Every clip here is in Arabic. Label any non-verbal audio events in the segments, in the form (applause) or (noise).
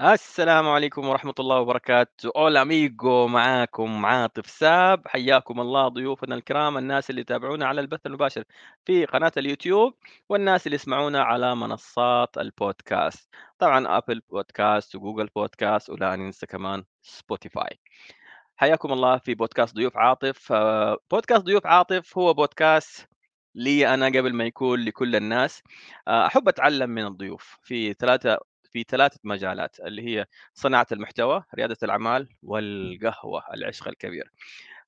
السلام عليكم ورحمة الله وبركاته. أولا amigo معاكم عاطف SAP. حياكم الله ضيوفنا الكرام الناس اللي يتابعونا على البث المباشر في قناة اليوتيوب والناس اللي يسمعونا على منصات البودكاست. طبعا Apple Podcast و Google Podcast ولا ننسى كمان Spotify حياكم الله في بودكاست ضيوف عاطف. آه، بودكاست ضيوف عاطف هو بودكاست لي أنا قبل ما يكون لكل الناس. آه، أحب أتعلم من الضيوف. في ثلاثة في ثلاثة مجالات اللي هي صناعة المحتوى، ريادة الأعمال، والقهوة العشق الكبير.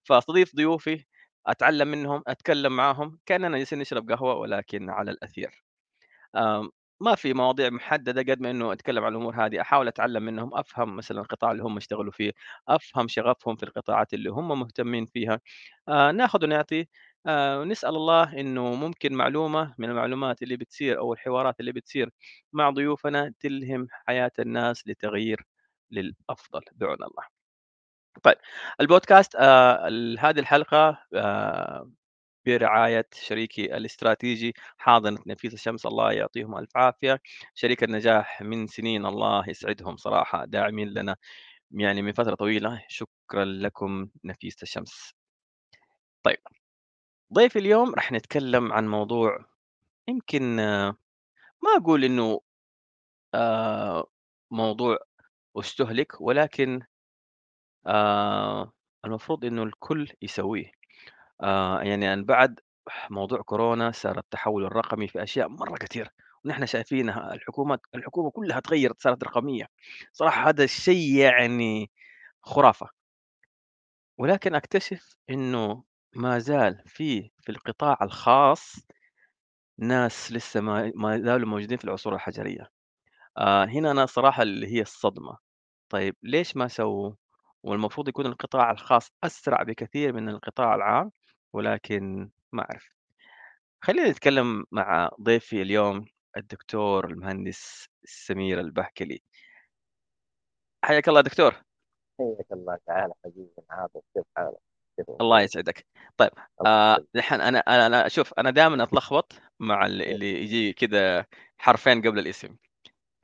فاستضيف ضيوفي أتعلم منهم، أتكلم معاهم كأننا جالسين نشرب قهوة ولكن على الأثير. آمم، ما في مواضيع محددة قد ما إنه أتكلم عن الأمور هذه، أحاول أتعلم منهم، أفهم مثلًا القطاع اللي هم يشتغلوا فيه، أفهم شغفهم في القطاعات اللي هم مهتمين فيها، آآ، ناخذ ونعطي، ونسأل الله إنه ممكن معلومة من المعلومات اللي بتصير أو الحوارات اللي بتصير مع ضيوفنا تلهم حياة الناس لتغيير للأفضل بعون الله. طيب البودكاست ال هذه الحلقة آآ برعاية شريكي الاستراتيجي حاضنة نفيس الشمس الله يعطيهم ألف عافية. شريك النجاح من سنين الله يسعدهم صراحة داعمين لنا يعني من فترة طويلة. شكرا لكم نفيس الشمس. طيب. ضيفي اليوم راح نتكلم عن موضوع يمكن ما أقول إنه آه، موضوع أستهلك ولكن آه، المفروض إنه الكل يسويه. آه، يعني أن بعد موضوع كورونا صار التحول الرقمي في أشياء مرة كتير ونحن شايفينها الحكومات الحكومة كلها تغيرت صارت رقمية. صراحة هذا الشيء يعني خرافة. ولكن أكتشف إنه ما زال في في القطاع الخاص ناس لسه ما ما زالوا موجودين في العصور الحجرية. آه هنا أنا صراحة اللي هي الصدمة. طيب ليش ما سووا؟ والمفروض يكون القطاع الخاص أسرع بكثير من القطاع العام ولكن ما أعرف. خلينا نتكلم مع ضيفي اليوم الدكتور المهندس سمير البهكلي. حياك الله دكتور. حياك الله تعالى حبيبي عاطف كيف حالك؟ الله؟ يسعدك. طيب آه يسلمك. نحن أنا أنا شوف أنا دائما أتلخبط مع اللي اللي يجي كذا حرفين قبل الاسم.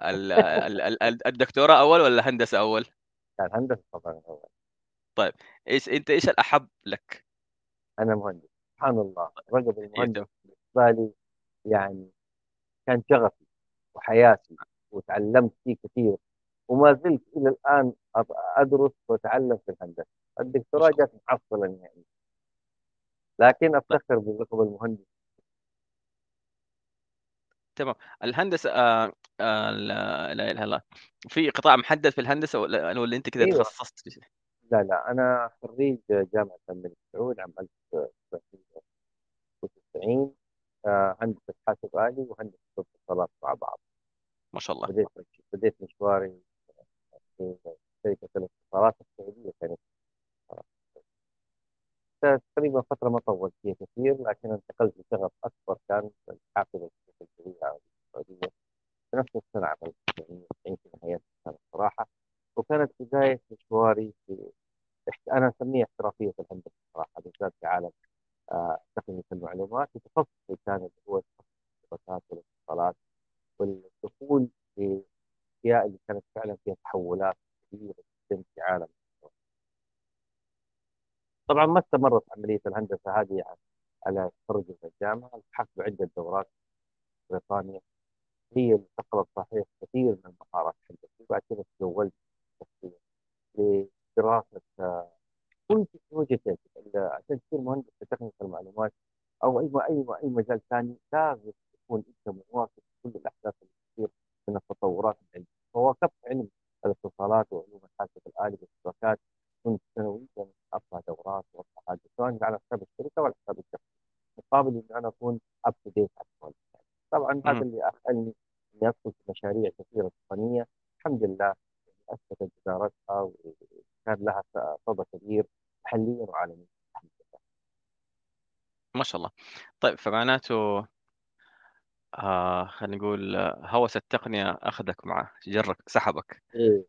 ال- (laughs) ال- ال- ال- الدكتوراه أول ولا هندسه أول؟ كان هندسة طبعا أول. طيب إيش أنت إيش الأحب لك؟ أنا مهندس سبحان الله. رقم إيه المهندس تمام. بالنسبة لي يعني كان شغفي وحياتي وتعلمت فيه كثير. وما زلت إلى الآن أط- أدرس وأتعلم في الهندسة. ما الدكتوراه جات محصلة يعني. لكن أفتخر باللقب المهندس. تمام. الهندسة آه آه لا لا إله إلا الله. في قطاع محدد في الهندسة ولا ولا أنت كذا أيوه تخصصت في شيء؟ لا لا أنا خريج جامعة الملك سعود عام 1990 آه، هندسة حاسب آلي وهندسة اتصالات مع بعض. ما شاء الله. بديت بديت مشواري في شركة الاتصالات السعودية كانت تقريبا فترة ما طولت فيها كثير لكن انتقلت لشغف أكبر كان الحافظة السعودية السعودية. في نفس السنة 1990 في نهاية السنة الصراحة وكانت بداية مشواري في أنا أسميها احترافية الهندسة صراحة بالذات في عالم آه، تقنية المعلومات. وتخصصي كان اللي هو تخصص الشبكات والاتصالات والدخول في الأشياء اللي كانت فعلا فيها تحولات كبيرة جدا في عالم طبعا ما استمرت عملية الهندسة هذه على تخرج من الجامعة التحقت بعدة دورات بريطانيا هي اللي صقلت صحيح كثير من المهارات الهندسية وبعد كده تزوجت شخصيا لدراسة آه، كل تكنولوجيا تجد عشان تصير مهندس في تقنية المعلومات أو أي أي أي مجال ثاني لازم تكون أنت مواكب كل الأحداث اللي تصير من التطورات العلمية فواكبت علم الاتصالات وعلوم الحاسب الآلي والشبكات كنت سنويا أطلع دورات وأطلع حاجة سواء على حساب الشركة ولا حساب الشخص مقابل إني أنا أكون أب تو ديت. طبعا هذا. اللي أخلني إني أدخل في مشاريع كثيرة تقنية الحمد لله أثبتت جدارتها وكان لها صدى كبير محليا وعالميا الحمد لله ما شاء الله طيب فمعناته آه خلينا نقول آه، هوس التقنية أخذك معه جرك سحبك إيه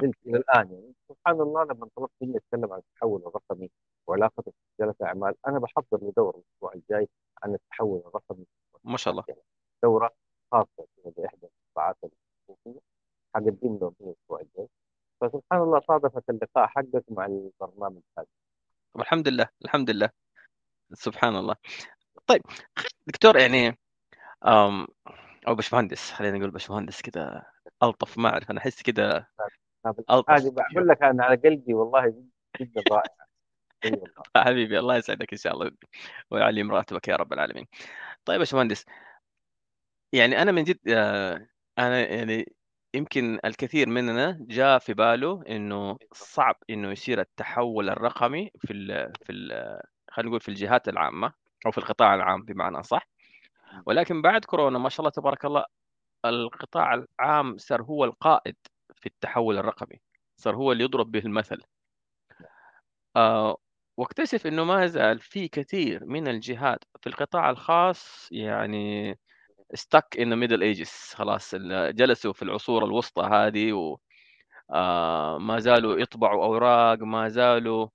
زلت إلى الآن. يعني سبحان الله لما طلبت مني أتكلم عن التحول الرقمي وعلاقته برجال الأعمال أنا بحضر لدورة الأسبوع الجاي عن التحول الرقمي. ما شاء الله. دورة خاصة كذا بإحدى القطاعات الحكومية اقدم لهم هي الأسبوع الجاي. فسبحان الله صادفت اللقاء حقك مع البرنامج هذا. طب الحمد لله الحمد لله. سبحان الله. طيب دكتور يعني أم أو باشمهندس خلينا نقول باشمهندس كذا ألطف ما أعرف. أنا أحس كذا هذه بقول لك أنا على قلبي والله جدا رائعه (laughs) حبيبي الله يسعدك إن شاء الله. ويعلي مراتبك يا رب العالمين. طيب يا باشمهندس يعني أنا من جد آه، أنا يعني يمكن الكثير مننا جاء في باله إنه صعب إنه يصير التحول الرقمي في ال في ال خلينا نقول في الجهات العامة أو في القطاع العام بمعنى صح ولكن بعد كورونا ما شاء الله تبارك الله القطاع العام صار هو القائد في التحول الرقمي صار هو اللي يضرب به المثل. آه واكتشف إنه ما زال في كثير من الجهات في القطاع الخاص يعني stuck in the middle ages. خلاص جلسوا في العصور الوسطى هذه و آه ما زالوا يطبعوا أوراق ما زالوا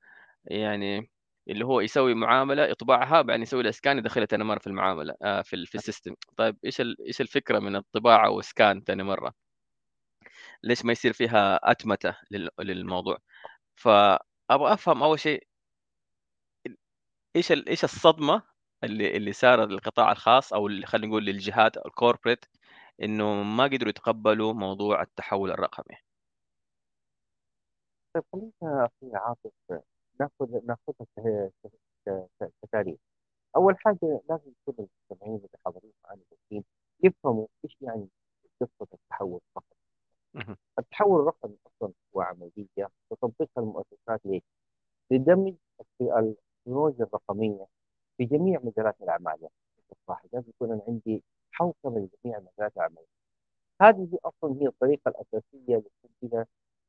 يعني اللي هو يسوي معاملة يطبعها بعدين يسوي لها يدخلها ثاني مرة في المعاملة آه في ال- في السيستم. طيب إيش إيش الفكرة من الطباعة وسكان ثاني مرة؟ ليش ما يصير فيها أتمتة لل- للموضوع. فأبغى أفهم أول شيء إيش إيش الصدمة اللي اللي صارت للقطاع الخاص أو خلينا نقول للجهات الكوربريت إنه ما قدروا يتقبلوا موضوع التحول الرقمي؟ طيب خلينا أخي عاطف ناخذ ناخذها كتاريخ. أول حاجة لازم كل المستمعين اللي حاضرين معنا يفهموا إيش يعني قصة التحول الرقمي التحول الرقمي أصلا هو عملية تطبقها المؤسسات؟ لدمج في التكنولوجيا الرقمية في جميع مجالات الأعمال. يعني لازم يكون أنا عندي حوكمه لجميع مجالات الأعمال. هذه أصلا هي الطريقة الأساسية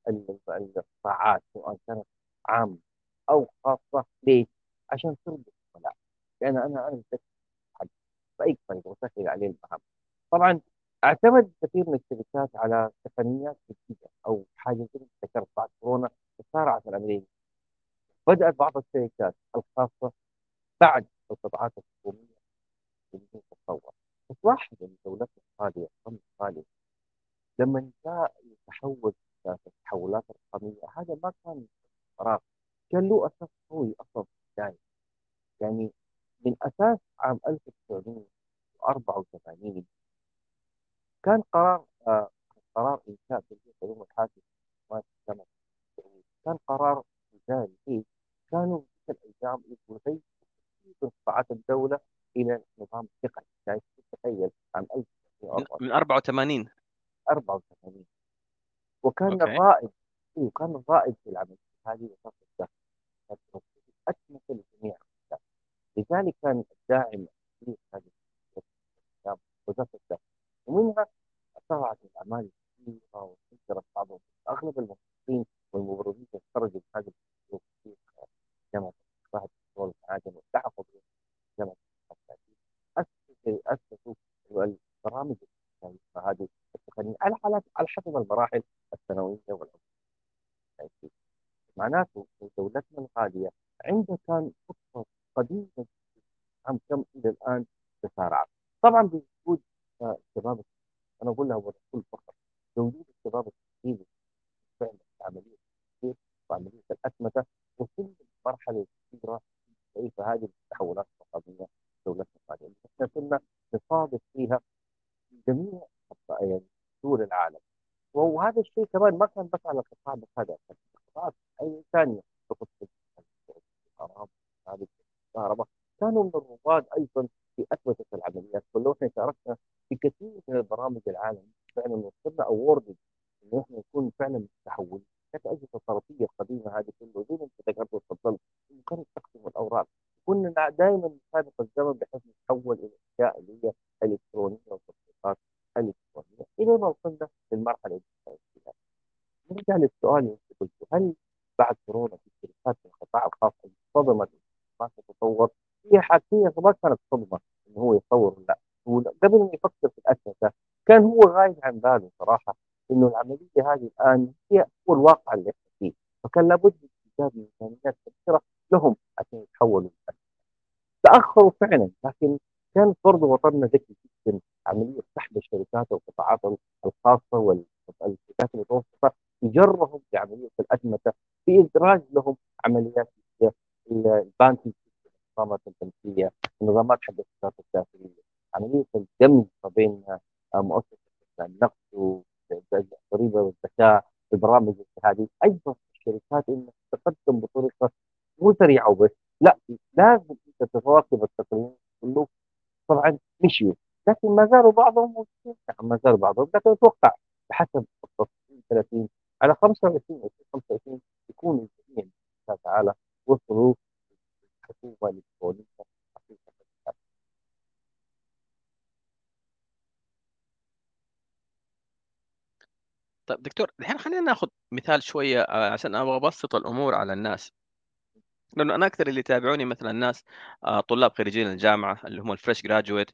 ال- القطاعات سواء كانت عامة أو خاصة. ليش؟ عشان تربط العملاء لأن أنا أنا متأكد حق بأي طريقة وسهل عليه المهام طبعا أعتمد كثير من الشركات على تقنيات جديدة أو حاجة زي ذكرت بعد كورونا تسارعت العملية بدأت بعض الشركات الخاصة بعد القطاعات الحكومية بدون تطور. بس لاحظ ان دولتنا الغاليه القمه الغاليه لما جاء يتحول التحولات الرقمية هذا ما كان قرار كان له أساس قوي أصلا في البداية. يعني من أساس عام 1984 كان قرار آه قرار إنشاء تنظيم علوم الحاسب كان قرار وزاري فيه كانوا تلك الأيام من قطاعات الدولة إلى نظام التقني يعني تخيل عام من 1984 من 84 84 وكان أوكي. الرائد أيوه كان الرائد في العملية هذه وزاره الداخليه لجميع الأحداث. لذلك كان الداعم الكبير هذه الأحداث وزاره الداخليه ومنها طلعت الاعمال الكثيره وانتشرت بعضهم أغلب الموظفين والمبرمجين تخرجوا من هذه الكليه في جامعه الصحه والبترول والمعادن والتحقوا بجامعه التعليم أسسوا أسسوا البرامج هذه التقنية على حالات على حسب المراحل الثانويه والعمريه معناته دولتنا الغاليه عندها كان خطه قديمه عام كم إلى الان تسارعت طبعا بوجود آه، الشباب أنا أقول لها بكل فخر بوجود الشباب التحليلي فعلا عمليه التفكير وعمليه الاتمته وكل المرحله الكبيره كيف هذه التحولات الرقميه في دولتنا الغاليه إحنا كنا نصادف فيها جميع يعني دول العالم وهذا الشيء كمان ما كان بس على القطاع غايب عن باله صراحة إنه العملية هذه الآن هي هو الواقع اللي إحنا فيه. فكان لابد من إيجاد ميزانيات كثيرة لهم عشان يتحولوا تأخروا فعلا لكن كان برضه وطننا ذكي جدا. عملية سحب الشركات والقطاعات الخاصة والتي الشركات المتوسطة يجرهم بعملية الادمته في إدراج لهم عمليات البانكينج النظامات البنكية النظامات حق الشركات الداخلية. عملية الدمج ما بين مؤسسة النقد والضريبه والزكاه البرامج هذه أيضا الشركات انها تتقدم بطريقة مو سريعة وبس. لا لازم أنت تواكب التقنية كله. طبعا مشيوا لكن ما زالوا بعضهم موجودين نعم ما زالوا بعضهم لكن أتوقع بحسب التصميم 30 على 25 أو 25 يكون الجميع تعالى وصلوا للحكومة الإلكترونية. طيب دكتور الحين خلينا ناخذ مثال شوية آه، عشان أبغى أبسط الأمور على الناس. لأنه أنا أكثر اللي يتابعوني مثلا الناس آه، طلاب خريجين الجامعة اللي هم الفريش جراجويت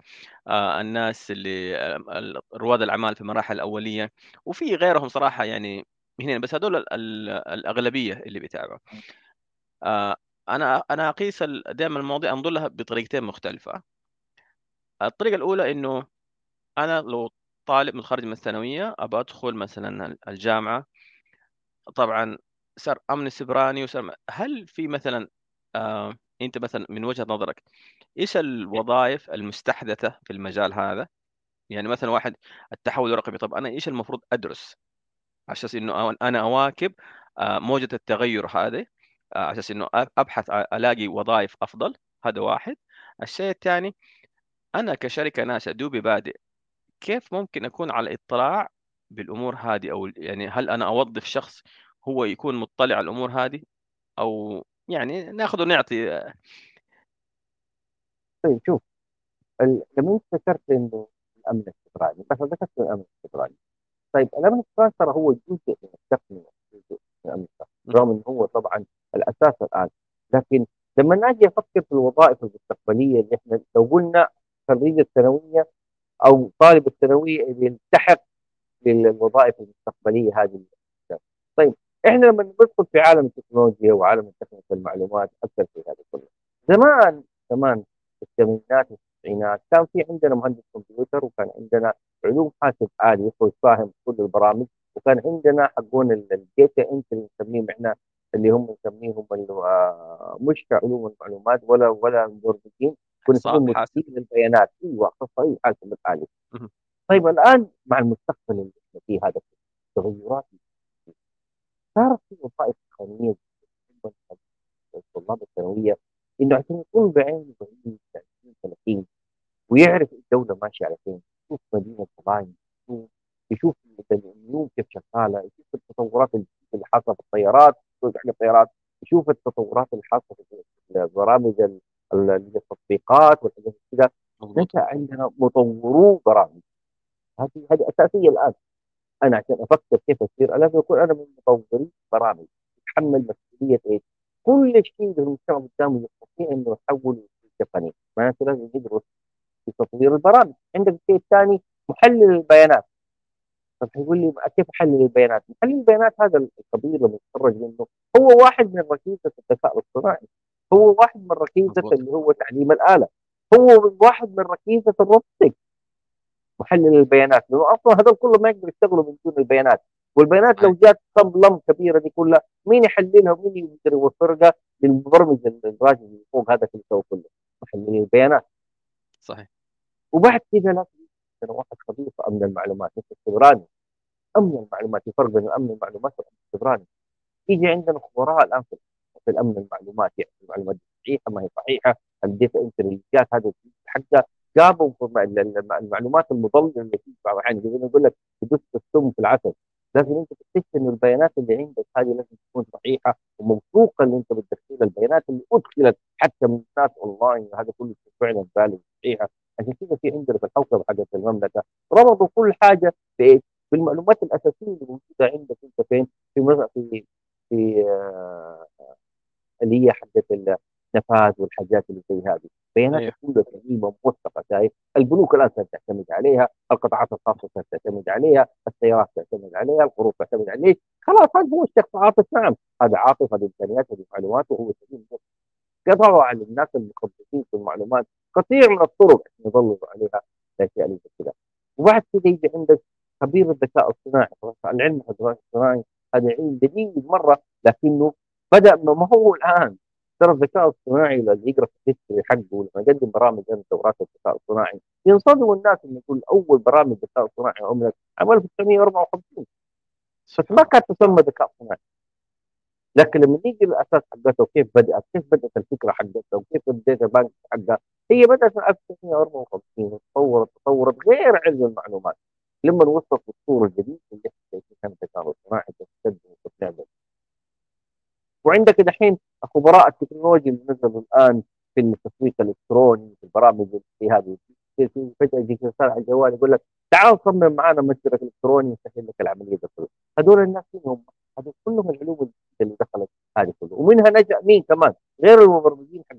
الناس اللي آه، رواد الأعمال في المراحل الأولية وفي غيرهم صراحة يعني هنا بس هذول الأغلبية اللي بيتابعوا. أنا أنا أقيس دائما المواضيع انظر لها بطريقتين مختلفة. الطريقة الأولى إنه أنا لو طالب متخرج من الثانوية أبى أدخل مثلا الجامعة طبعا صار امن سبراني وصار هل في مثلا آه أنت مثلا من وجهة نظرك إيش الوظائف المستحدثة في المجال هذا؟ يعني مثلا واحد التحول الرقمي طب أنا إيش المفروض أدرس؟ على أساس إنه أنا أواكب آه موجة التغير هذه آه على أساس إنه أبحث ألاقي وظائف أفضل هذا واحد الشيء الثاني أنا كشركة ناشئة دوبي بادئ كيف ممكن أكون على اطلاع بالأمور هذه؟ أو يعني هل أنا أوظف شخص هو يكون مطلع على الأمور هذه؟ أو يعني ناخذ ونعطي. طيب شوف لما انت ذكرت إنه الأمن السيبراني مثلا ذكرت الأمن السيبراني طيب الأمن السيبراني ترى هو جزء من التقنيه جزء من الأمن رغم إنه هو طبعا الأساس الآن. لكن لما أجي أفكر في الوظائف المستقبلية اللي إحنا لو قلنا خريج الثانويه أو طالب الثانوية اللي يلتحق للوظائف المستقبلية هذه طيب إحنا لما ندخل في عالم التكنولوجيا وعالم تقنيه المعلومات أكثر في هذا كله زمان زمان في الثمانينات والتسعينات كان في عندنا مهندس كمبيوتر وكان عندنا علوم حاسب آلي يخرج فاهم كل البرامج وكان عندنا حقون ال data entry نسميهم إحنا اللي هم نسميهم آه، مش كعلوم المعلومات ولا ولا مبرمجين كنا نسميهم مديرين البيانات أيوه اخصائي حاسب الالي طيب الآن مع المستقبل اللي إحنا فيه هذا التغيرات صارت في وظائف تقنية الطلاب الثانوية إنه عشان يكون بعينه بعيد 30 30 ويعرف الدولة ماشية على فين يشوف مدينة صهاينه يشوف النيوم كيف شغالة يشوف التطورات اللي حاصلة في الطيارات الطيارات يشوف التطورات اللي حاصلة في البرامج التطبيقات والحاجات كذا. نشا عندنا مطورو برامج. هذه هذه أساسية الآن. أنا عشان أفكر كيف أصير لازم اكون أنا من مطوري برامج. يتحمل مسؤولية إيش؟ كل شيء المجتمع قدامه يستطيع إنه يحول تقني معناته لازم يدرس في تطوير البرامج. عندك الشيء الثاني محلل البيانات. طب يقول لي كيف أحلل البيانات؟ محلل البيانات هذا الخبير لما يتخرج منه هو واحد من ركيزه الذكاء الاصطناعي هو واحد من ركيزة اللي هو تعليم الآلة. هو واحد من ركيزة ال robotics محلل البيانات. لأنه أصلا هذول كلهم ما يقدروا يشتغلوا من دون البيانات. والبيانات لو جات صب لم كبيرة دي كلها مين يحللها؟ ومين يقدر يوفرها للمبرمج الراجل اللي فوق هذا اللي يسوي كله؟ محلل البيانات. صحيح. وبعد كذا لازم واحد خبير في أمن المعلومات مثل السيبراني. أمن المعلومات في فرق بين أمن المعلومات والامن السيبراني. يجي عندنا خبراء الآن في الأمن المعلومات يعني المعلومات صحيحه ما هي صحيحة ال data entry هذا حتى جابوا المعلومات المضلله اللي في بعض الأحيان يقول لك تدس السم في العسل لازم أنت تكتشف ان البيانات اللي عندك هذه لازم تكون صحيحة وموثوقة اللي أنت بتدخلها البيانات اللي أدخلت حتى من الناس أونلاين هذا كله فعلا بالغ صحيحة عشان كذا في عندنا في الحوكمه حقت المملكة ربطوا كل حاجة بايش؟ بالمعلومات الأساسية اللي موجودة عندك أنت فين؟ في في في اللي هي حقت النفاذ والحاجات اللي زي هذه. بيانات أيوه. كلها سليمه موثقه شايف؟ البنوك الآن تعتمد عليها القطاعات الخاصة تعتمد عليها السيارات تعتمد عليها القروض تعتمد عليه خلاص هذا هو الشخص عاطف نعم هذا عاطف هذه إمكانيات هذه معلومات وهو سليم قطعوا على الناس المخبطين في المعلومات كثير من الطرق يظلوا عليها الأشياء اللي زي كذا. وبعد كذا يجي عندك خبير الذكاء الصناعي العلم الذكاء الصناعي هذا علم جديد مرة لكنه بدأ ما هو الآن. ترى الذكاء الصناعي اللي يقرأ في ال history حقه لما يقدم برامج دورات الذكاء الصناعي ينصدموا الناس إنه يقول أول برامج الذكاء الصناعي عملت عام 1954 بس ما كانت تسمى ذكاء صناعي. لكن لما نيجي للاساس حقتها وكيف بدأت؟ كيف بدأت الفكرة حقتها وكيف ال data bank حقها؟ هي بدأت من 1954 وتطورت تطورت غير علم المعلومات. لما وصلت للصوره الجديده وعندك دحين خبراء التكنولوجيا اللي نزلوا الآن في التسويق الإلكتروني في البرامج في هذه فجاه يجيك رسالة على الجوال يقول لك تعال صمم معنا متجرك الالكتروني يسهل لك العملية دي كلها هذول الناس هم هذول كلهم العلوم اللي دخلت هذه كلها. ومنها نجأ مين كمان؟ غير المبرمجين حق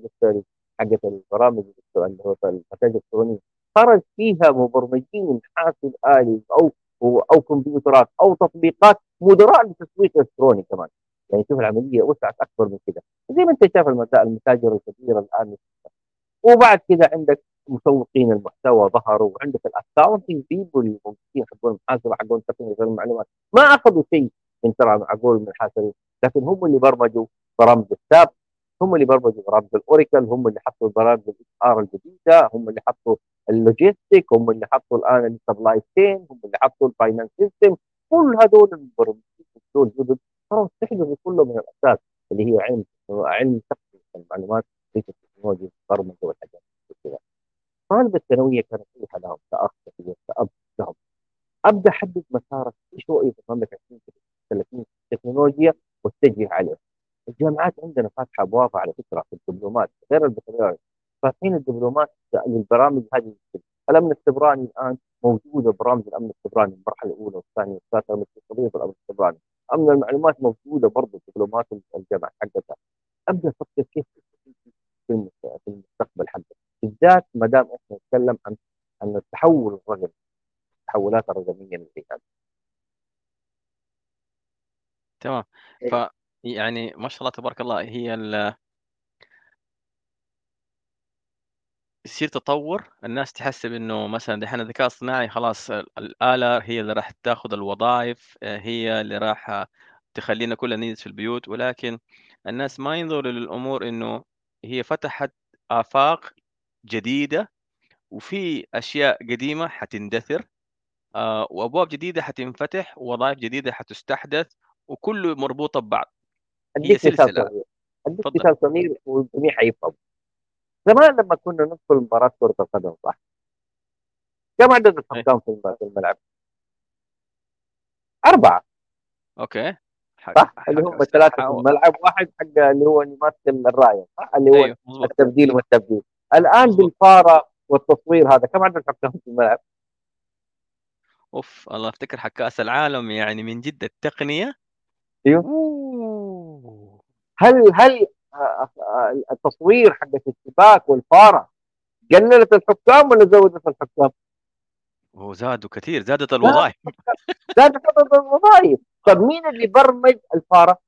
حقت البرامج اللي هو المتاجر الإلكترونية. خرج فيها مبرمجين حاسب آلي أو أو كمبيوترات أو تطبيقات مدراء للتسويق الإلكتروني كمان. يعني شوف العملية وسعت أكبر من كده. زي ما أنت شايف المتاجر الكبيرة الآن. وبعد كده عندك مسوقين المحتوى ظهروا وعندك الاكونتنج بيبول اللي موجودين حقون المحاسبه حقون تقنية المعلومات. ما أخذوا شيء من ترى معقول من الحاسبين لكن هم اللي برمجوا برامج ال SAP هم اللي برمجوا برامج ال Oracle هم اللي حطوا برامج ال HR الجديدة هم اللي حطوا ال logistic هم اللي حطوا الآن ال supply chain هم اللي حطوا ال finance system كل هذول المبرمجين جدد صاروا يستحدثوا كله من الأساس اللي هي علم علم تقنية المعلومات التكنولوجيا البرمجه والحاجات كذا طالب الثانوية كانت فيها لهم كاخ كثير كاب لهم أبدأ أحدد مسارك إيش رؤيه المملكه 2030 التكنولوجيا واتجه عليه الجامعات عندنا فاتحة ابوابها على فكرة في الدبلومات غير البكالوريوس فاتحين الدبلومات للبرامج هذه الامن السبراني الآن موجودة برامج الأمن السبراني المرحلة الأولى والثانية والثالثة التي تستضيف الأمن السبراني. امن المعلومات موجودة برضه في دبلومات الجامعة حقتها. أبدأ أفكر كيف في المستقبل حقك بالذات ما دام إحنا نتكلم عن عن التحول الرقمي التحولات الرقمية اللي هذه تمام ف يعني ما شاء الله تبارك الله هي ال يصير تطور الناس تحسب انه مثلا دحين الذكاء الصناعي خلاص الآلة هي اللي راح تاخذ الوظائف هي اللي راح تخلينا كلنا نجلس في البيوت ولكن الناس ما ينظروا للأمور إنه هي فتحت آفاق جديدة وفي أشياء قديمة حتندثر آه، وأبواب جديدة حتنفتح ووظائف جديدة حتستحدث وكله مربوطة ببعض. هي سلسلة. أديك مثال صغير والجميع حيفهم زمان لما كنا ندخل مباراة كرة القدم صح؟ كم عدد. الحكام في الملعب؟ أربعة okay صح اللي هم ثلاثة في الملعب واحد حق اللي هو اللي ماسك الراية صح اللي هو أيوه. التبديل والتبديل الآن بالفارة والتصوير هذا كم عدد الحكام في الملعب؟ أوف الله أفتكر حق كاس العالم يعني من جد التقنية أيوه هل هل التصوير حق السباك والفارة قللت الحكام ولا زودت الحكام؟ هو زادوا كثير زادت الوظائف (laughs) زادت الوظائف طيب مين اللي برمج الفارة؟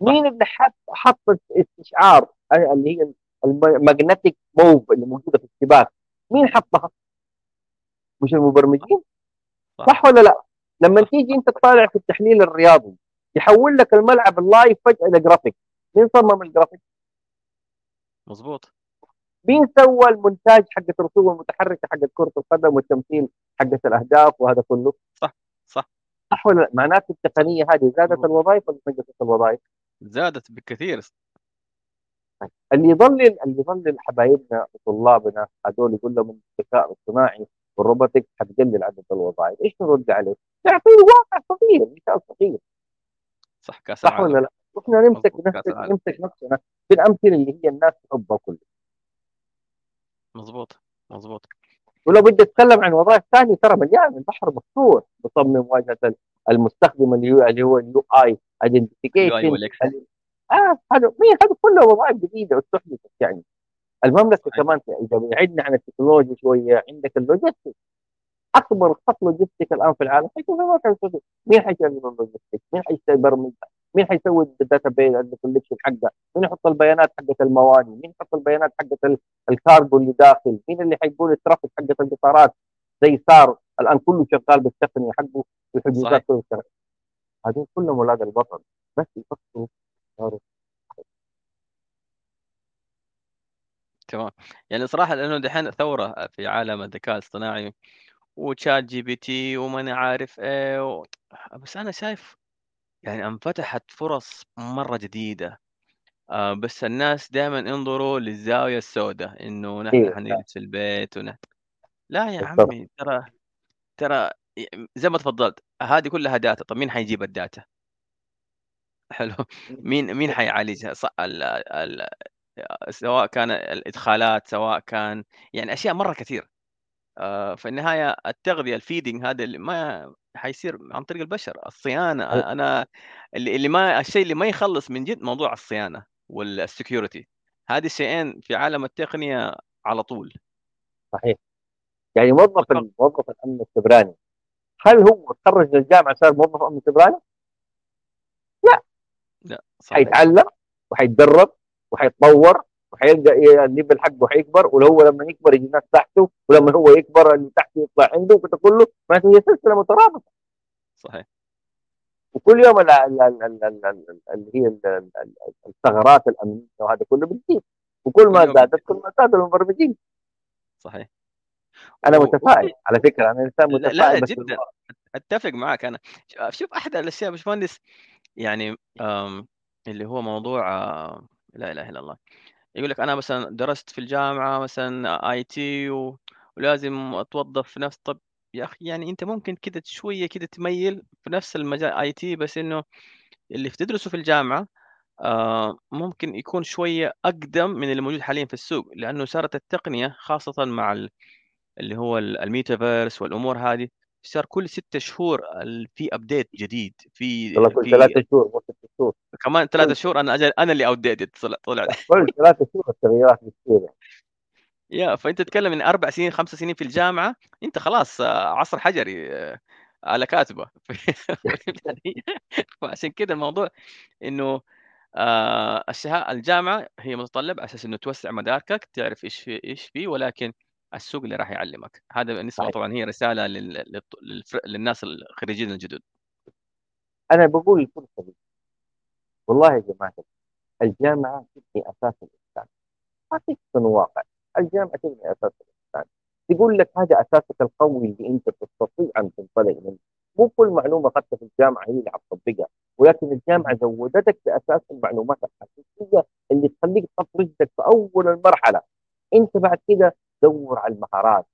مين اللي حط حط استشعار اللي هي ال magnetic move اللي موجودة في السباك مين حطها؟ مش المبرمجين؟ صح, صح ولا لا؟ لما تيجي انت تطالع في التحليل الرياضي يحول لك الملعب ال live فجأة إلى جرافيك مين صمم الجرافيك؟ مظبوط مين سوى المونتاج حق الرسوم المتحركة حق كرة القدم والتمثيل حق الأهداف وهذا كله؟ صح صح صح ولا لا؟ معناته التقنية هذه زادت الوظائف ولا نقصت الوظائف؟ زادت بكثير طيب، اللي يضلل اللي يضلل حبايبنا وطلابنا هذول يقول لهم الذكاء الصناعي والروبوتكس حتقلل عدد الوظائف، إيش نرد عليه؟ تعطيه واقع صغير مثال صغير صح كاس صح ولا لا؟ وإحنا نمسك نمسك, نمسك نفسنا بالأمثلة اللي هي الناس تحبها كلها مظبوط مظبوط ولو بدي أتكلم عن وظائف ثانية ترى مليان. البحر مفتوح. بصمم واجهة المستخدم اللي هو اللي هو ال UI identification آه هذا هذا كله وظائف جديدة استحدثت يعني. المملكة كمان إذا بعدنا عن التكنولوجيا شوية عندك ال logistic أكبر خط logistic الآن في العالم. حيكون في مملكه مين حيشغل ال logistic؟ مين حيبرمج مين حيسوي ال database collection حقه؟ مين يحط البيانات حقت المواني؟ مين يحط البيانات حقت الكاربو اللي داخل؟ مين اللي حيقول ال traffic حقت القطارات زي صار الآن كله شغال بالتقنية حقه في صحيح. حدودات كله شغال هذول كلهم أولاد البطل بس يفكروا يختاروا تمام يعني صراحة لأنه دحين ثورة في عالم الذكاء الاصطناعي وChat GPT وما أنا عارف إيه و... بس أنا شايف يعني انفتحت فرص مرة جديدة. آه بس الناس دائما انظروا للزاوية السوداء إنه نحن أيوه حنجلس في البيت ونحن لا يا بالضبط. عمي ترى ترى زي ما تفضلت هذه كلها data. طب مين حيجيب ال data؟ (laughs) حلو. مين مين حيعالجها؟ ص- ال ال سواء كان الإدخالات سواء كان يعني أشياء مرة كثير آه، في النهاية التغذية ال feeding هذا اللي ما حيصير عن طريق البشر. الصيانة أنا اللي اللي ما الشيء اللي ما يخلص من جد موضوع الصيانة وال security هذه الشيئين في عالم التقنية على طول. صحيح. يعني موظف موظف الأمن السيبراني هل هو تخرج من الجامعة صار موظف أمن سيبراني؟ لا صحيح. حيتعلم وحيتدرب وحيتطور وحيلقى الليفل حقه حيكبر ولو هو لما يكبر يجي ناس تحته ولما هو يكبر اللي تحته يطلع عنده وكده كله معناته هي سلسلة مترابطة. صحيح. وكل يوم ال- ال- ال- ال- ال- ال- اللي هي ال- ال- ال- الثغرات الأمنية وهذا كله بتزيد وكل كل ما زادت كل ما زاد المبرمجين صحيح. أنا متفائل على فكرة أنا إنسان لا لا متفائل لا بس جدا. أتفق معك أنا. شوف أحد الأشياء يا باشمهندس يعني اللي هو موضوع لا إله إلا الله. يقول لك أنا مثلا درست في الجامعة مثلا IT ولازم أتوظف في نفس طب يا أخي يعني أنت ممكن كده شوية كده تميل في نفس المجال IT بس إنه اللي بتدرسه في الجامعة آه، ممكن يكون شوية أقدم من اللي موجود حاليا في السوق لأنه صارت التقنية خاصة مع ال- اللي هو ال- الميتافيرس والأمور هذه صار كل ستة شهور في update جديد في والله كل في ثلاثة شهور مو ست شهور. كمان ثلاثة شهور أنا أجل أنا اللي outdated طلع (laughs) كل ثلاثة شهور التغييرات بتصير. يا فأنت تتكلم من أربع سنين خمس سنين في الجامعة أنت خلاص آه، عصر حجري آه، على كاتبة؟ (laughs) فعشان كده الموضوع إنه آه الجامعة هي متطلب على أساس إنه توسع مداركك تعرف إيش في إيش فيه ولكن السوق اللي راح يعلمك. هذا بالنسبة. طبعا هي رسالة لل... للناس الخريجين الجدد. أنا بقول الفرصه دي والله يا جماعة الجامعة تبني أساس الإنسان. اعطيك واقع الجامعة تبني أساس الإنسان. تقول لك هذا أساسك القوي اللي أنت تستطيع أن تنطلق منه. مو كل معلومة اخذتها في الجامعة هي اللي حتطبقها ولكن الجامعة زودتك بأساس المعلومات الاساسيه اللي تخليك تحط رجلك في أول المرحلة. أنت بعد كده دور على المهارات.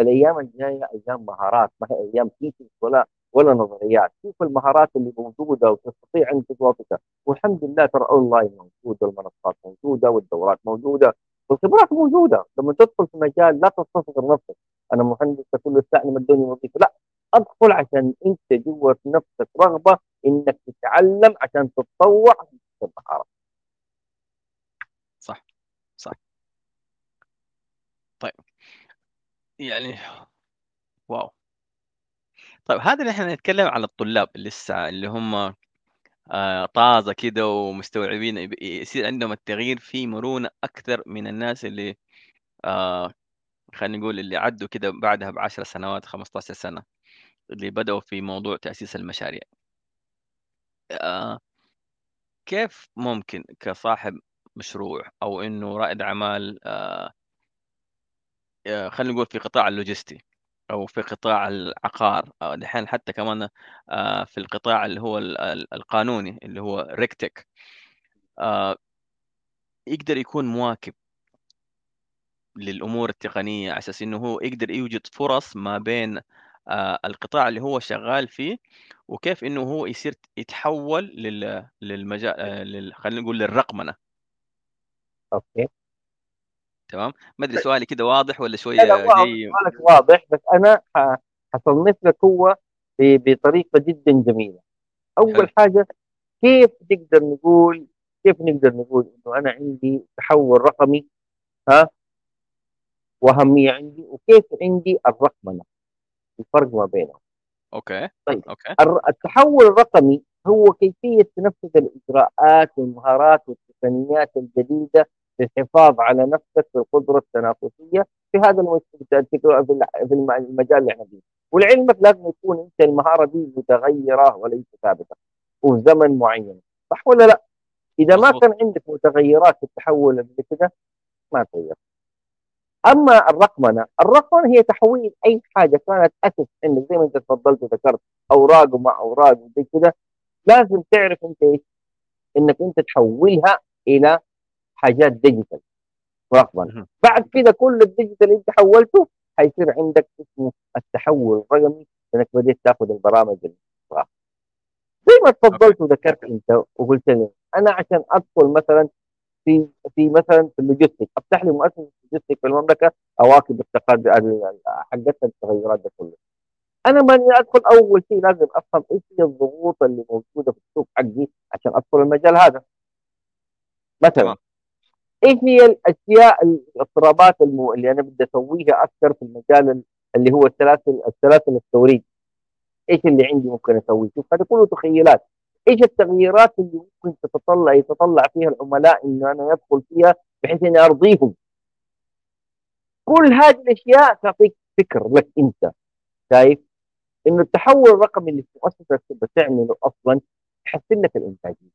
الأيام الجاية أيام مهارات ما هي أيام teaching ولا ولا نظريات. شوف المهارات اللي موجودة وتستطيع أن تضبطها. والحمد لله ترى اونلاين موجود والمنصات موجودة والدورات موجودة. والخبرات موجودة. لما تدخل في مجال لا تستصغر نفسك. أنا مهندس كل ساعه مدوني وظيفة. لا أدخل عشان أنت جوا في نفسك رغبة إنك تتعلم عشان تتطوع عشان تكسب مهارات صح صح. طيب. يعني واو. طيب هذا اللي إحنا نتكلم على الطلاب لسه اللي هم آه، طازة كده ومستوعبين يصير عندهم التغيير في مرونة أكثر من الناس اللي آه خلينا نقول اللي عدوا كده بعدها بعشر سنوات 15 سنة اللي بدأوا في موضوع تأسيس المشاريع. آه كيف ممكن كصاحب مشروع أو إنه رائد أعمال آه، خلينا نقول في قطاع اللوجستي أو في قطاع العقار. أو دحين حتى كمان آه، في القطاع اللي هو ال- ال- القانوني اللي هو ريكتك. آه، يقدر يكون مواكب للأمور التقنية على أساس إنه هو يقدر يوجد فرص ما بين آه، القطاع اللي هو شغال فيه وكيف إنه هو يصير يتحول لل للمجال آه، لل... خلينا نقول للرقمنة. أوكي. تمام؟ ما أدري سؤالي كده واضح ولا لا لا شوية واضح جاي سؤالك واضح بس أنا حصنف لك هو بطريقة جدا جميلة. حلو. اول حاجة كيف نقدر نقول كيف نقدر نقول إنه أنا عندي تحول رقمي ها؟ واهميه عندي وكيف عندي الرقمنة؟ الفرق ما بينهم. Okay طيب. Okay. التحول الرقمي هو كيفية تنفذ الإجراءات والمهارات والتقنيات الجديدة في الحفاظ على نفسك في القدره التنافسية في هذا في المجال اللي إحنا فيه. ولعلمك لازم يكون انت المهارة دي متغيرة وليس ثابتة وفي زمن معين. صح ولا لا؟ إذا ما كان عندك متغيرات في التحول قبل كده ما تغير. أما الرقمنة الرقمنة هي تحويل أي حاجة كانت أسس عندك زي ما أنت تفضلت وذكرت أوراق ومع أوراق وزي كده لازم تعرف أنت إيش؟ إنك أنت تحولها إلى حاجات digital. رقمنه بعد كده كل ال digital اللي انت حولته حيصير عندك اسمه التحول الرقمي انك بديت تاخذ البرامج زي ما تفضلت وذكرت أنت وقلت لي أنا عشان أدخل مثلا في في مثلا في ال logistic أفتح لي مؤسسة logistic في المملكة أواكب التقدم حقتها التغيرات ده كله أنا ماني أدخل أول شيء لازم أفهم إيش هي الضغوط اللي موجودة في السوق حقي عشان أدخل المجال هذا. مثلا إيش هي الأشياء الاضطرابات اللي أنا بدي أسويها أكثر في المجال اللي هو السلاسل السلاسل التوريد إيش اللي عندي ممكن أسويه؟ شوف هذا كله تخيلات. إيش التغييرات اللي ممكن تتطلع يتطلع فيها العملاء إنه أنا أدخل فيها بحيث إني أرضيهم؟ كل هذه الأشياء تعطيك فكر لك أنت. شايف؟ إنه التحول الرقمي اللي مؤسسة بتعمله أصلا يحسن لك الإنتاجية.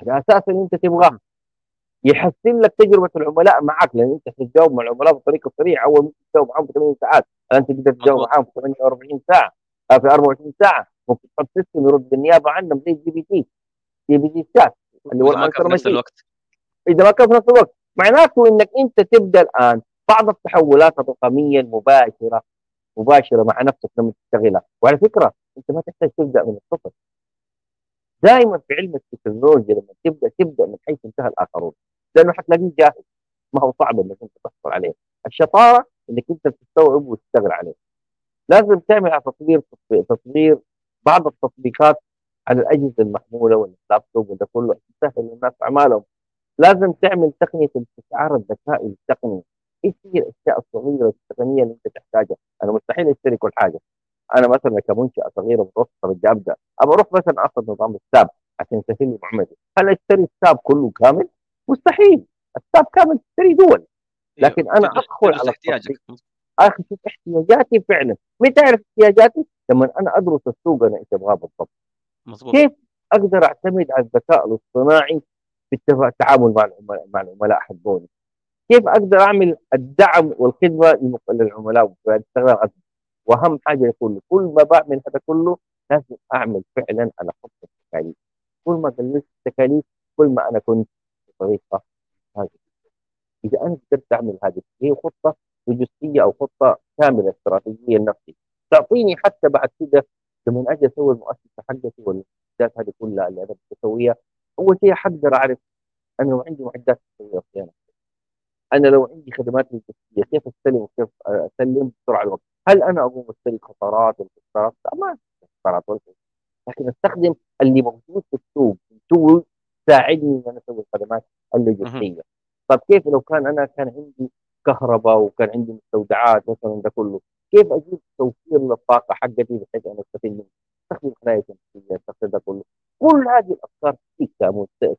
هذا أساس اللي أنت تبغاه. يحسن لك تجربة العملاء معك لأن أنت تتجاوب مع العملاء بطريقة سريعه أول ما تتجاوب معهم في 8 ساعات الآن تقدر تتجاوب معهم في 48 ساعة في 24 ساعة ممكن تحط system يرد بالنيابة عنهم زي ال GPT GPT chat اللي هو ال answer في نفس الوقت. إذا ما كان في نفس الوقت. معناته إنك أنت تبدأ الآن بعض التحولات الرقمية المباشرة مباشرة مع نفسك لما تشتغلها. وعلى فكرة أنت ما تحتاج تبدأ من الصفر. دائما في علم التكنولوجيا لما تبدأ تبدأ من حيث انتهى الآخرون. لأنه حتلاقيه جاهز. ما هو صعب إنك أنت تحصل عليه. الشطارة إنك أنت تستوعب وتشتغل عليه. لازم تعمل على تطوير تطوير بعض التطبيقات على الأجهزة المحمولة واللابتوب وده كله. تسهل للناس أعمالهم. لازم تعمل تقنية الاستشعار الذكائي التقني. إيش هي الأشياء الصغيرة التقنية اللي أنت تحتاجها؟ أنا مستحيل أشتري كل حاجة. أنا مثلا كمنشاه صغيره متوسطه بدي ابدا ابى أروح مثلا أخذ نظام الساب عشان يسهل لي معاملتي هل أشتري الساب كله كامل؟ مستحيل. الساب كامل تشتري دول. إيه، لكن أنا أدخل على احتياجك. أخذ احتياجاتي فعلا. متى اعرف احتياجاتي؟ لما أنا أدرس السوق أنا إيش أبغاه بالضبط. مظبوط. كيف أقدر أعتمد على الذكاء الاصطناعي في التعامل مع العملاء مع العملاء حقوني؟ كيف أقدر أعمل الدعم والخدمة للعملاء وأهم حاجة يقول كل ما بعمل هذا كله لازم أعمل فعلا على خطه التكاليف. كل ما قللت التكاليف كل ما أنا كنت بطريقة هذه إذا أنا قدرت أعمل هذه هي خطة لوجستية أو خطة كاملة استراتيجية لنفسي. تعطيني حتى بعد كده لما أجي أسوي المؤسسة حقتي والمعدات هذه كلها اللي أنا بسويها أول شيء حقدر أعرف أنا لو عندي معدات صيانه أنا لو عندي خدمات لوجستية كيف أستلم وكيف أسلم بسرعة الوقت؟ هل أنا أقوم استلم خطرات والخطرات ما ولا لكن أستخدم اللي موجود في السوق تول تساعدني إن أنا أسوي الخدمات اللوجستية. طيب كيف لو كان أنا كان عندي كهرباء وكان عندي مستودعات مثلا ده كله كيف أجيب توفير للطاقة حقتي بحيث أنا أستفيد منه أستخدم خلايا شمسيه أستخدم ده كله. كل هذه الأفكار فيك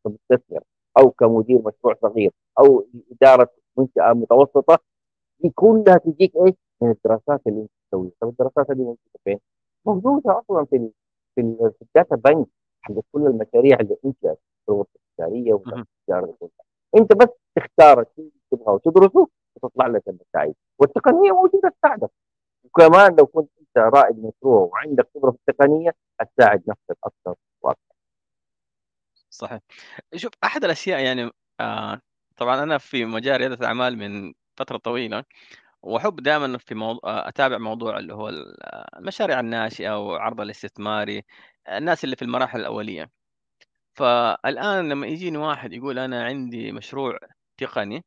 كمستثمر أو كمدير مشروع صغير أو إدارة منشأة متوسطة دي كلها تجيك إيش؟ من الدراسات اللي أنت تسويها، طب الدراسات هذه موجوده فين؟ موجودة أصلا في في, ال في الداتا بنك حق كل المشاريع اللي في الغرفه التجاريه والتجاره أنت بس تختار الشيء اللي تبغاه وتدرسه وتطلع لك النتائج والتقنية موجودة تساعدك وكمان لو كنت أنت رائد مشروع وعندك خبرة في التقنية هتساعد نفسك أكثر وأكثر. صحيح. شوف أحد الأشياء يعني آه طبعا أنا في مجال ريادة الأعمال من فترة طويلة وأحب دائما في موضوع أتابع موضوع اللي هو المشاريع الناشئة وعرض الاستثماري الناس اللي في المراحل الأولية. فالآن لما يجيني واحد يقول أنا عندي مشروع تقني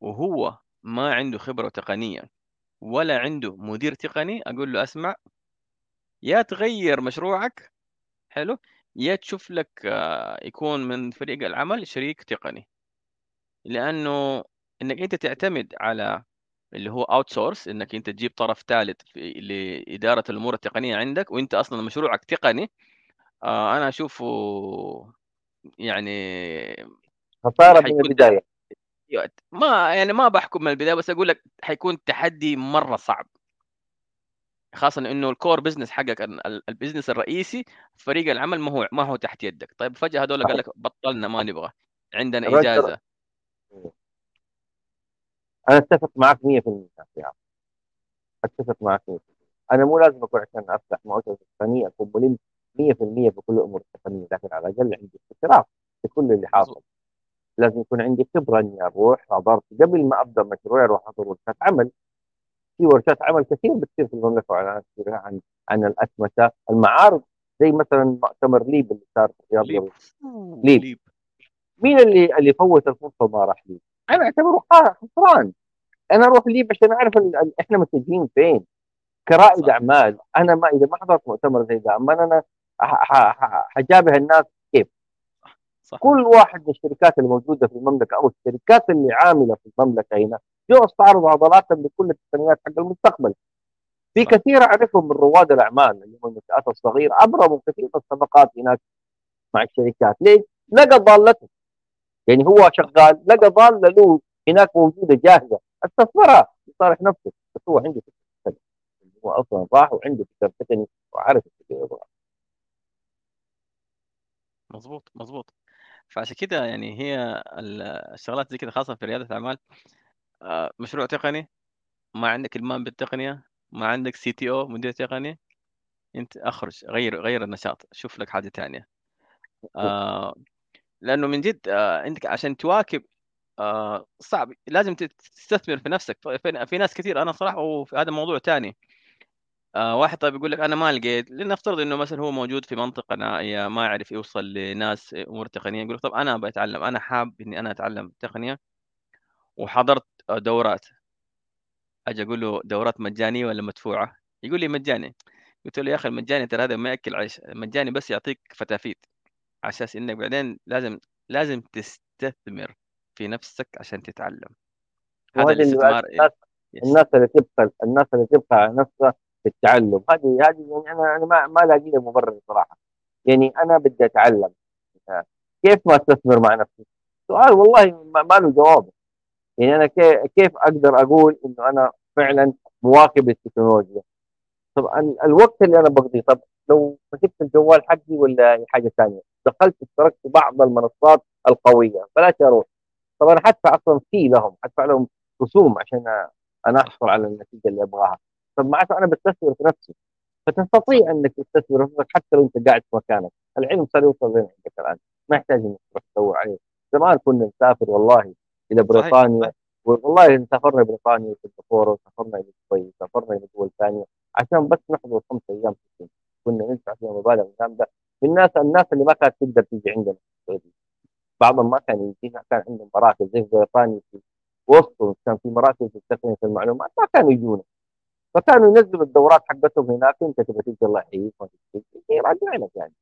وهو ما عنده خبرة تقنية ولا عنده مدير تقني أقول له أسمع يا تغير مشروعك حلو يا تشوف لك آه، يكون من فريق العمل شريك تقني. لأنه إنك أنت تعتمد على اللي هو outsource إنك أنت تجيب طرف ثالث لإدارة الأمور التقنية عندك وأنت أصلا مشروعك تقني. آه، أنا أشوفه يعني خسارة من البداية. أيوه، ما يعني ما باحكم من البداية بس أقول لك حيكون تحدي مرة صعب. خاصة إنه ال core business حقك ال ال ال business الرئيسي فريق العمل ما هو ما هو تحت يدك، طيب فجأة هذول قال لك بطلنا ما نبغى، عندنا الرجل إجازة. أنا أتفق معك 100% في هذا أتفق معك 100% أنا مو لازم أكون عشان أفتح مؤسسه تقنيه أكون ملم 100% بكل الأمور التقنيه لكن على الأقل عندي استشراف في كل اللي حاصل. لازم يكون عندي خبرة إني أروح حضرت قبل ما أبدأ مشروعي أروح أحضر ورشات عمل في ورشات عمل كثير بتصير في المملكة كثيره عن عن الاسمسه المعارض زي مثلا مؤتمر LEAP اللي صار في الرياض LEAP. LEAP. LEAP. مين اللي اللي فوت الفرصه وما راح LEAP؟ أنا أعتبره خا- خسران أنا أروح LEAP عشان أعرف إحنا متجهين فين كرائد صح. أعمال أنا ما إذا ما حضرت مؤتمر زي ذا أما أنا حجابه الناس صح. كل واحد من الشركات الموجودة في المملكة أو الشركات اللي عاملة في المملكة هنا جو استعرضوا عضلاتهم لكل التقنيات حق المستقبل في. كثير أعرفهم من رواد الأعمال اللي هم المنشآت الصغيرة أبرموا كثير من الصفقات هناك مع الشركات ليش؟ لقى ضالته يعني هو شغال لقى ضاله له هناك موجودة جاهزة استثمرها لصالح نفسه بس هو عنده فكرة. هو أصلا راح وعنده فكرة تقني وعارف إيش يبغى مضبوط، مضبوط. فعشان كده يعني هي ال الشغلات زي كده خاصة في ريادة الأعمال آآ، مشروع تقني، ما عندك إلمام بالتقنية، ما عندك CTO مدير تقني، أنت أخرج غيّر غيّر النشاط، شوف لك حاجة تانية. آآ، لأنه من جد آآ، عندك عشان تواكب آآ، صعب. لازم تستثمر في نفسك، في ناس كتير أنا صراحة وفي هذا موضوع تاني. آآ، واحد طيب يقول لك أنا ما لقيت لنفترض إنه مثلًا هو موجود في منطقة نائية، ما يعرف يوصل لناس أمور تقنية، يقول لك طب أنا بأتعلم، أنا حابب إني أنا أتعلم تقنية وحضرت دورات، آجي أقول له دورات مجانية والّا مدفوعة؟ يقول لي مجاني، قلت له يا أخي المجاني ترى هذا ما يأكل عيش، المجاني بس يعطيك فتافيت، على أساس إنك بعدين لازم لازم تستثمر في نفسك عشان تتعلم. هذا الاستثمار الناس يس الناس اللي تبخل الناس اللي على نفسها في التعلم. هذه هذه يعني أنا أنا ما ما لاقي لها مبرر صراحة. يعني أنا بدي أتعلم. كيف ما أستثمر مع نفسي؟ سؤال والله ما له جواب. يعني أنا كي- كيف أقدر أقول إنه أنا فعلا مواكب التكنولوجيا طب ال- الوقت اللي أنا بقضيه طب لو مسكت الجوال حقي ولا حاجة ثانية؟ دخلت اشتركت في بعض المنصات القوية. بلاش أروح طب أنا حدفع أصلا في لهم حدفع لهم رسوم عشان أنا أحصل على النتيجة اللي أبغاها. طب معناته أنا بستثمر في نفسي فتستطيع إنك تستثمر في نفسك حتى لو أنت قاعد في مكانك. العلم صار يوصل لين عندك الآن. ما يحتاج إنك تروح تدور عليه. زمان كنا نسافر والله إلى بريطانيا صحيح. والله سافرنا بريطانيا وسنغافوره وسافرنا إلى دبي وسافرنا إلى دول ثانية. عشان بس نحضر خمس أيام في السنة كنا ندفع فيها مبالغ جامدة. الناس الناس اللي ما كانت تقدر تيجي عندنا في السعودية. بعضهم ما كان يجي كان عندهم مراكز زي بريطانيا في وسطهم كان في مراكز لتقنيه المعلومات ما كانوا يجونا. فكانوا ينزلوا الدورات حقتهم هناك أنت تبغى تيجي الله يحييك يراجع لك يعني.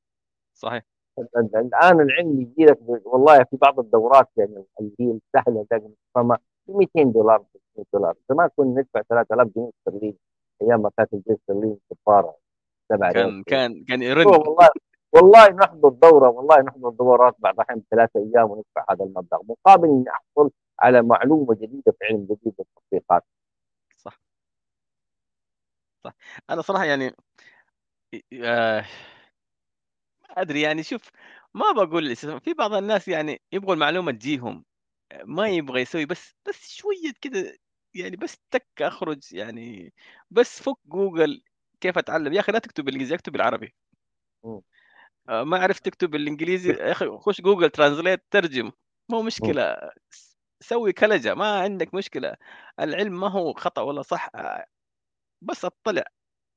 صحيح. ال- ال- الآن العلم يجي لك والله في بعض الدورات يعني اللي هي السهلة فما ب 200 دولار 300 دولار. زمان كنا ندفع 3000 جنيه استرليني أيام ما كانت الجنيه استرليني كفاره 7 كان كان كان يرن. والله والله نحضر دورة والله نحضر دورات بعض الاحيان بثلاثة أيام وندفع هذا المبلغ مقابل إني أحصل على معلومة جديدة في علم جديد بالتطبيقات صح. صح. أنا صراحة يعني آآ ما أدري يعني شوف ما الاستثمار في بعض الناس يعني يبغوا المعلومة تجيهم، ما يبغى يسوي بس بس شوية كده يعني بس تك أخرج يعني بس فُك جوجل كيف أتعلم، يا أخي لا تكتب بالإنجليزي أكتب بالعربي. مم. آآ ما عرفت تكتب بالإنجليزي. يا أخي خُش Google Translate ترجم، مو س سوي كلجة. ما عندك مشكلة، العلم ما هو خطأ ولا صح. آآ بس أطّلع.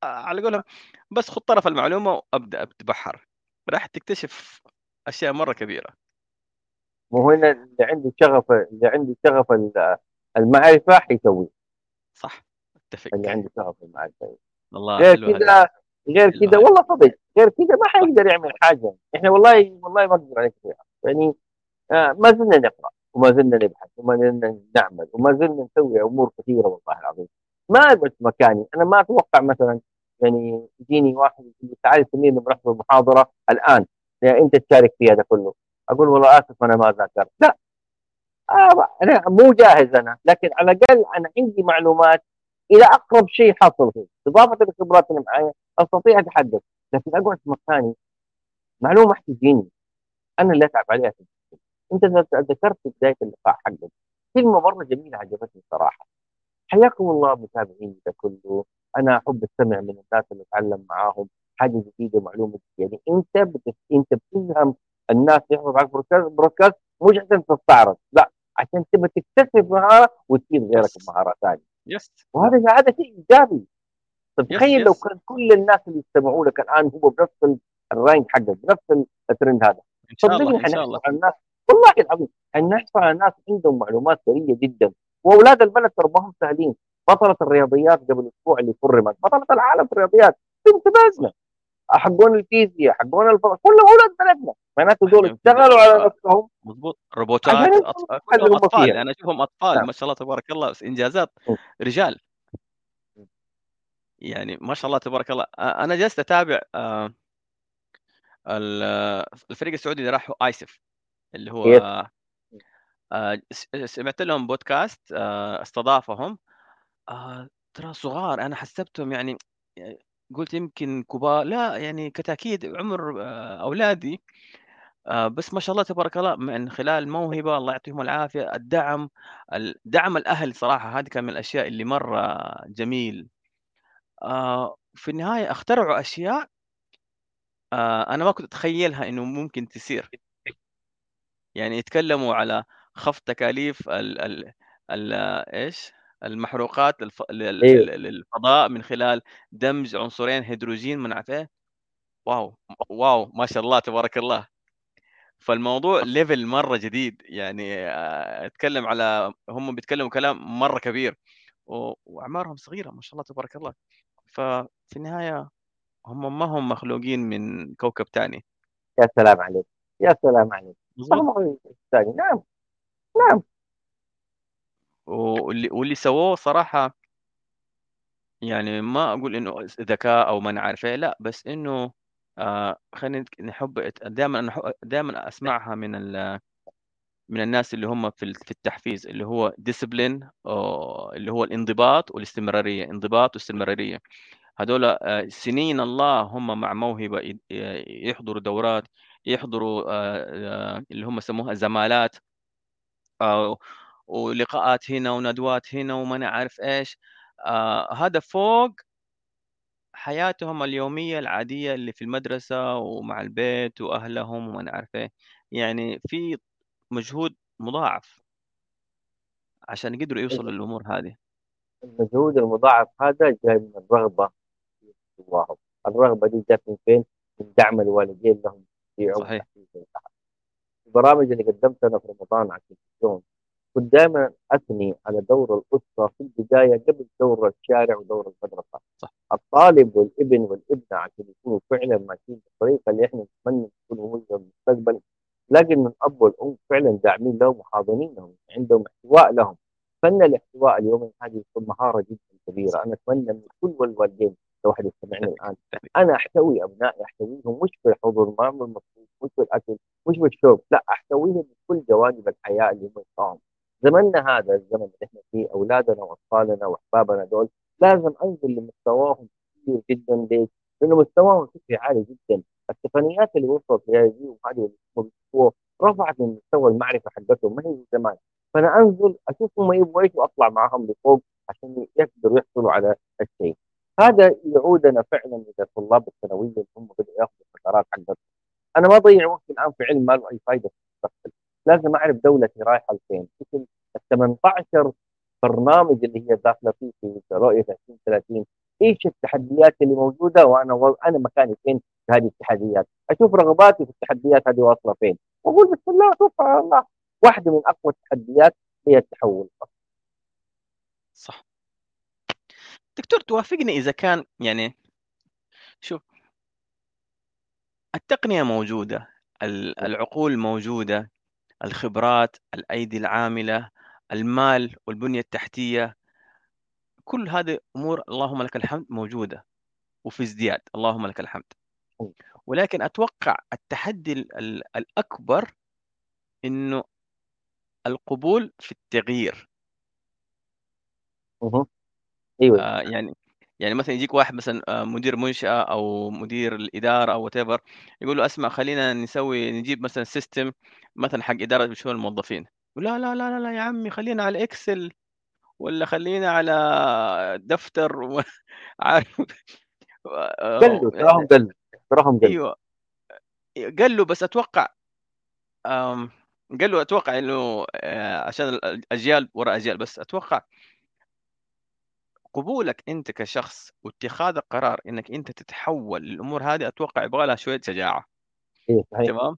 آآ على قولهم. بس خُذ طرف المعلومة وأبدأ اتبحّر، راح تكتشف أشياء مرّة كبيرة. وهو هنا اللي عنده شغف اللي عنده شغف ال- المعرفة حيسوي. صح، أتّفق. اللي عنده شغف المعرفة. والله غير كذا غير كذا. والله صدق. غير كذا ما حيقدر يعمل حاجة. إحنا والله والله ما نقدر عليك يعني آه ما زلنا نقرأ وما زلنا نبحث وما زلنا نعمل وما زلنا نسوي أمور كثيرة والله العظيم. ما في مكاني. أنا ما أتوقع مثلا يعني يجيني واحد يقول لي تعال سمير نبغى نحضر محاضره الآن. يعني أنت تشارك في هذا كله. أقول والله آسف أنا ما ذاكرت لا. آه أنا مو جاهز أنا. لكن على الأقل أنا عندي معلومات إلى أقرب شيء حصل فيه. إضافة للخبرات اللي معايا أستطيع أتحدث. لكن اقعد في مكاني معلومة تجيني. أنا اللي أتعب عليها أنت ذكرت في بداية اللقاء حقك كلمة مرة جميلة عجبتني صراحة. حياكم الله متابعين ده كله. أنا أحب أستمع من الناس اللي أتعلم معاهم. حاجة جديدة معلومة جديدة. يعني أنت بتف... أنت بتفهم الناس يحفظ على برودكاست مش عشان تستعرض. لا عشان تبى تكتسب مهارة وتفيد غيرك بمهارة ثانية. يس وهذا هذا شيء إيجابي. طيب تخيل لو كان كل الناس اللي يستمعوا لك الآن هو بنفس الرانك حقك بنفس الترند هذا. إن شاء الله إن شاء الله. الناس والله العظيم ان نحصل على ناس عندهم معلومات ثريه جدا. وأولاد البلد ترى ما هم سهلين. بطلة الرياضيات قبل أسبوع اللي فرمت بطلة العالم في الرياضيات. بنت بلدنا حقون الفيزياء حقون الفضاء كلهم أولاد بلدنا. معناته دول اشتغلوا على نفسهم. مضبوط. روبوتات كلهم أطفال أنا أشوفهم أطفال نعم. ما شاء الله تبارك الله. بس انجازات رجال يعني ما شاء الله تبارك الله. أنا جلست أتابع الفريق السعودي اللي راح آيسف اللي هو سمعت لهم بودكاست استضافهم. ترى صغار أنا حسبتهم يعني قلت يمكن كبار. لا يعني كتأكيد عمر أولادي. بس ما شاء الله تبارك الله من خلال الموهبه الله يعطيهم العافية الدعم دعم الأهل صراحة. هذه كان من الأشياء اللي مرة جميل. في النهاية اخترعوا أشياء أنا ما كنت أتخيلها إنه ممكن تصير. يعني يتكلموا على خفض تكاليف ال ال ال إيش؟ المحروقات الف... أيوه. للفضاء من خلال دمج عنصرين هيدروجين من عارف إيه واو واو ما شاء الله تبارك الله. فالموضوع ليفل مرة جديد. يعني آه، أتكلم على هم بيتكلموا كلام مرة كبير. و... وأعمارهم صغيرة ما شاء الله تبارك الله. ففي النهاية هم ما هم مخلوقين من كوكب ثاني يا سلام عليك يا سلام عليك. نعم نعم. واللي واللي سووه صراحة يعني ما أقول إنه ذكاء أو ما عارف إيه لأ بس إنه آه خلينا نحب دائما أنا دائما أسمعها من من الناس اللي هم في في التحفيز اللي هو ديسبلين اللي هو الانضباط والاستمرارية انضباط واستمرارية. هذول آه، سنين الله هم مع موهبة يحضروا دورات يحضروا آه، آه، اللي هم سموها زمالات ولقاءات هنا وندوات هنا وما نعرف إيش. آه هذا فوق حياتهم اليومية العادية اللي في المدرسة ومع البيت وأهلهم وما نعرف إيه. يعني في مجهود مضاعف عشان يقدروا يوصلوا للأمور هذه. المجهود المضاعف هذا جاي من الرغبة جواهم الرغبة دي جات من فين؟ من دعم الوالدين لهم في صحيح. البرامج اللي قدمتها في رمضان على التلفزيون كنت دائما أثني على دور الأسرة في البداية قبل دور الشارع ودور المدرسة. صح. الطالب والابن والابنة عشان يكونوا فعلا ماشيين بالطريقة اللي إحنا نتمنى تكون هي المستقبل لكن الاب والأم فعلا داعمين لهم وحاضنينهم عندهم احتواء لهم. فن الاحتواء اليوم هذه مهاره جدا كبيرة. أنا أتمنى من كل الوالدين لو واحد يستمعني الآن أنا أحتوي أبنائي أحتويهم مش في حضور المام المصروف مش في الاكل مش في الشرب لا أحتويهم بكل جوانب الحياة اللي هم يطلعهم زمننا هذا الزمن اللي إحنا فيه أولادنا وأطفالنا وأحبابنا دول لازم أنزل لمستواهم كثير جدا. ليش؟ لأنه مستواهم فكري عالي جدا. التقنيات اللي وصلت دي وهذه رفعت من مستوى المعرفة حقتهم ما هي زمان فأنا أنزل اشوفهم يبغوا إيش وأطلع معاهم لفوق عشان يقدروا يحصلوا على الشيء. هذا يعودنا فعلا إلى طلاب الثانوية اللي هم بدأوا يأخذوا القرارات حقتهم. أنا ما أضيع وقت الآن في علم ما له اي فائده في المستقبل. لازم أعرف دولتي رايحة لفين. مثل ال 18 برنامج اللي هي داخلة فيه في رؤيه 2030 إيش التحديات اللي موجودة؟ وأنا. أنا مكاني فين؟ في هذه التحديات أشوف رغباتي في التحديات هذه واصلة فين. واقول بسم الله توفى الله. واحدة من أقوى التحديات هي التحول. صح. دكتور توافقني إذا كان يعني شوف التقنية موجودة العقول موجودة الخبرات الأيدي العاملة المال والبنية التحتية. كل هذه أمور اللهم لك الحمد موجودة. وفي ازدياد اللهم لك الحمد. ولكن أتوقع التحدي الأكبر إنه القبول في التغيير. اهم، أيوه، آآ يعني يعني مثلًا يجيك واحد مثلًا آآ مدير منشأة أو مدير الإدارة أو whatever يقول له: "اسمع خلّينا نسوي نجيب مثلًا system مثلًا حق إدارة شؤون الموظفين." "لا، لا، لا، لا، يا عمي خلّينا على الExcel والّا خلّينا على دفتر و" (laughs) عارف قَلّوا تراهم قَلّوا، تراهم قَلّوا، أيوه، قال له بس أتوقع آمم، قال له أتوقع إنه آآ عشان ال الأجيال وراء أجيال، بس أتوقع قبولك أنت كشخص واتخاذ القرار إنك أنت تتحول للأمور هذه أتوقع يبغى لها شوية شجاعة، أيوه صحيح، تمام؟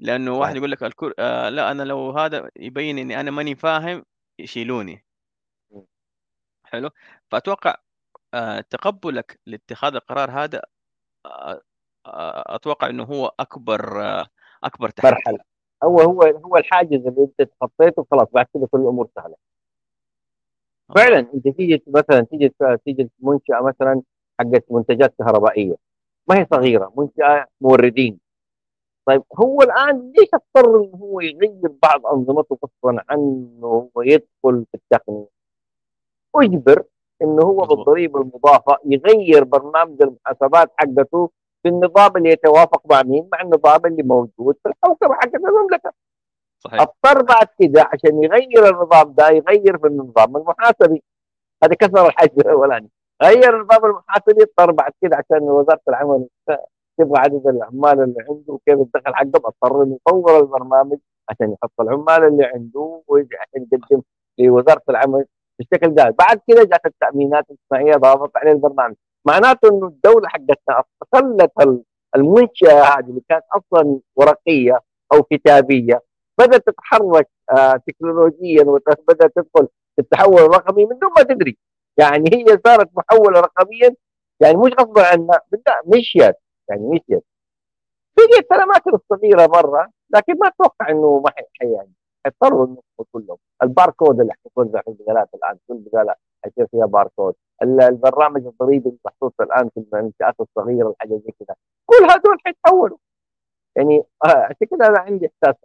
لأنه واحد يقول لك الكل آآ لأ أنا لو هذا يبين إني أنا ماني فاهم يشيلوني، حلو؟ فأتوقع آآ تقبُّلك لاتخاذ القرار هذا آآ أ أتوقع إنه هو أكبر آه، مرحلة، تحدي. هو هو هو الحاجز اللي أنت تخطيته خلاص بعد كده كل الأمور سهلة. فعلًا الله! أنتِ تيجي مثلًا تيجي تيجي منشأة مثلًا حقّة منتجات كهربائية، ما هي اهم، صغيرة، منشأة موردين، طيب هو الآن ليش اضطر إن هو يغيّر بعض أنظمته غصبًا عنه ويدخل في التقنية؟ أُجبر إنه هو مضبوط، بالضريبة المضافة يغيّر برنامج المحاسبات حقّته بالنظام اللي يتوافق مع مين؟ مع النظام اللي موجود في الحوكمة حقّة المملكة. صحيح، اضطر بعد كده عشان يغيّر النظام ده يغيّر في النظام المحاسبي. هذا كسر الحاجز الأولاني، غيّر النظام المحاسبي اضطر بعد كده عشان وزارة العمل تبغى عدد العمال اللي عنده وكيف الدخل حقهم، اضطر إنه يطوّر البرنامج عشان يحط العمال اللي عنده ويج عشان يقدم لوزارة العمل بالشكل ده، بعد كده جات التأمينات الاجتماعية ضافت عليه البرنامج، معناته إنه الدولة حقتنا خلت ال المنشأة هذه اللي كانت أصلًا ورقية أو كتابية. بدأت تتحرك آآ تكنولوجيًا وت بدأت تدخل في التحول الرقمي من دون ما تدري، يعني هي صارت محوّلة رقميًا يعني مش غصبًا عنها مشيت، يعني مشيت، بقيت الأماكن الصغيرة مرّة، لكن ما أتوقع إنه ما ح ح يعني حيضطروا إنهم كلّهم، الباركود اللي حيتوزع في البقالات الآن كل بقالة حيصير فيها باركود، ال البرنامج الضريبي المحطوط الآن في المنشآت الصغيرة والحاجات زي كده، كل هذول حيتحوّلوا، يعني آه عشان كده أنا عندي إحساس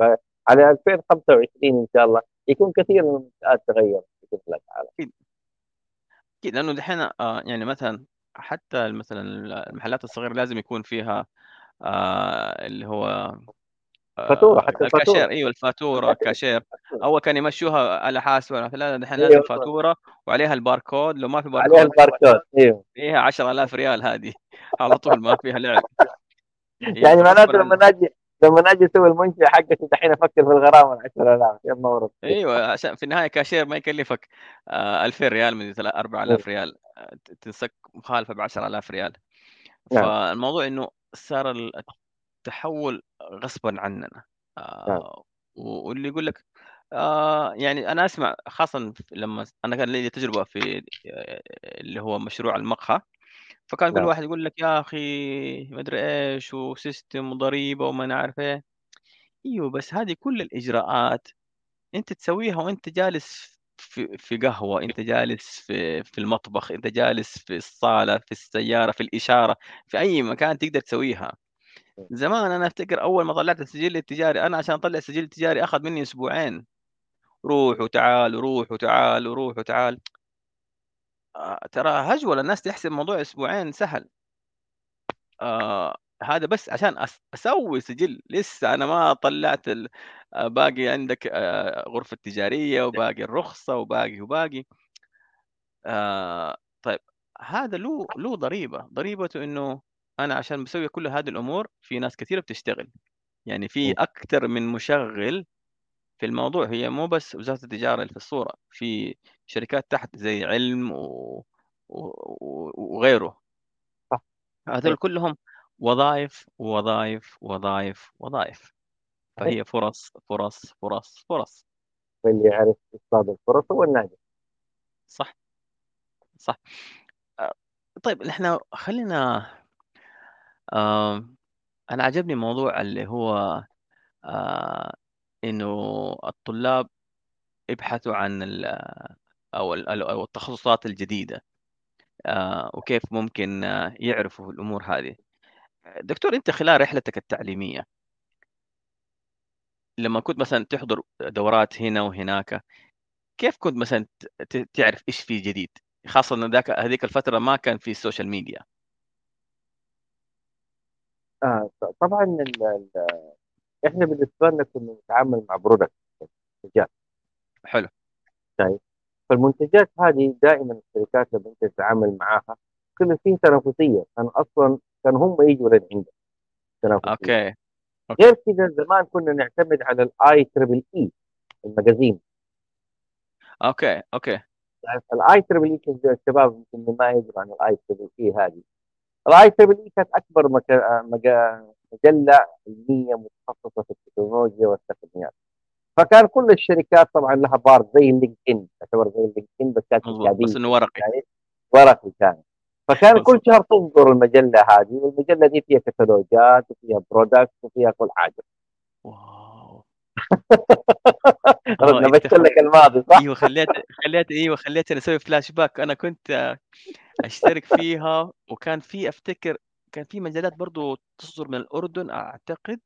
على 2025 إن شاء الله يكون كثير من المنشآت تغيّرت بإذن الله تعالى. أكيد، أكيد لأنه دحين آآ يعني مثلًا حتى مثلًا ال المحلات الصغيرة لازم يكون فيها آآ اللي هو فاتورة آآ حتى الكاشير الفاتورة. أيوه الفاتورة، (laughs) كاشير، الفاتورة أول كانوا يمشّوها على حاسبة لا دحين أيوه لازم والله فاتورة. وعليها الباركود، لو ما في عليها barcode ال barcode أيوه، فيها 10,000 ريال هذه. (laughs) على طول ما فيها لعب، (laughs) هي يعني معناته لمّا آجي لمّا آجي أسوي المنشأة حقتي دحين أفكر في الغرامة ال10,000 يالّا ورا الطريق أيوه عشان في النهاية كاشير ما يكلّفك آآ 2000 ريال من تلا إمم، 4000 ريال. آآ ت تنسك مخالفة ب10,000 ريال، نعم، فالموضوع إنه صار ال التحوّل غصبًا عننا. نعم، و واللي يقول لك آآ يعني أنا أسمع خاصةً ف لمّا س أنا كان ليّا تجربة في آآ اللي هو مشروع المقهى، فكان كل نعم، واحد يقول لك يا أخي ما أدري إيش وسيستم وضريبة وما أنا عارف إيه، أيوه بس هذه كل الإجراءات أنت تسويها وأنت جالس في في قهوة، أنت جالس في في المطبخ، أنت جالس في الصالة، في السيارة، في الإشارة، في أي مكان تقدر تسويها. زمان أنا أفتكر أول ما طلعت السجل التجاري، أنا عشان أطلع السجل التجاري أخذ مني أسبوعين، روح وتعال، وروح وتعال، وروح وتعال، آآ ترى هجولة الناس تحسب الموضوع أسبوعين سهل، آآ هذا بس عشان أس أسوي سجل، لسه أنا ما طلعت ال آآ باقي عندك آآ غرفة تجارية، وباقي الرخصة، وباقي، وباقي. آآ طيب هذا له له ضريبة، ضريبته إنه أنا عشان باسوي كل هذه الأمور في ناس كثيرة بتشتغل، يعني في أكتر من مشغّل في الموضوع، هي مو بس وزارة التجارة اللي في الصورة، في شركات تحت زي علم و و وغيره، هذول كلهم وظايف، وظايف، وظايف، صحيح، فهي فرص، فرص، فرص، فرص، واللي يعرف يصطاد الفرص هو الناجح، صح، صح. طيب إحنا خلّينا أنا عجبني موضوع اللي هو إنه الطلاب يبحثوا عن أو أو التخصصات الجديدة وكيف ممكن يعرفوا الأمور هذه. دكتور أنت خلال رحلتك التعليمية لمّا كنت مثلًا تحضر دورات هنا وهناك، كيف كنت مثلًا تعرف إيش في جديد؟ خاصة إن ذاك هذيك الفترة ما كان في ال social media. آه طبعًا ال ال إحنا بالنسبة لنا كنا نتعامل مع product منتجات. حلو، شايف؟ فالمنتجات هذه دائمًا الشركات لمّا أنت تتعامل معاها كان في تنافسية، كان أصلًا كانوا هم ييجوا لين عندك. تنافسية، أوكي، أوكي، غير كذا زمان كنا نعتمد على الIEEE ال magazine، أوكي، أوكي، تعرف الIEEE كنت الشباب يمكن ما يدروا عن الIEEE هذه، الIEEE كانت أكبر مجلة علمية متخصصة في التكنولوجيا والتقنيات. فكان كل الشركات طبعًا لها بار زي LinkedIn تعتبر زي LinkedIn بس كانت بس إنه ورقي، شايف؟ ورقي كان، فكان كل شهر تصدر المجلة هذه، والمجلة دي فيها كتالوجات وفيها products وفيها كل حاجة. واو! (laughs) نبشت خ لك الماضي صح؟ أيوه خلّيت خلّيت أيوه خلّيتني أسوي flash back أنا كنت أشترك فيها. وكان في أفتكر كان في مجلات برضه تصدر من الأردن أعتقد.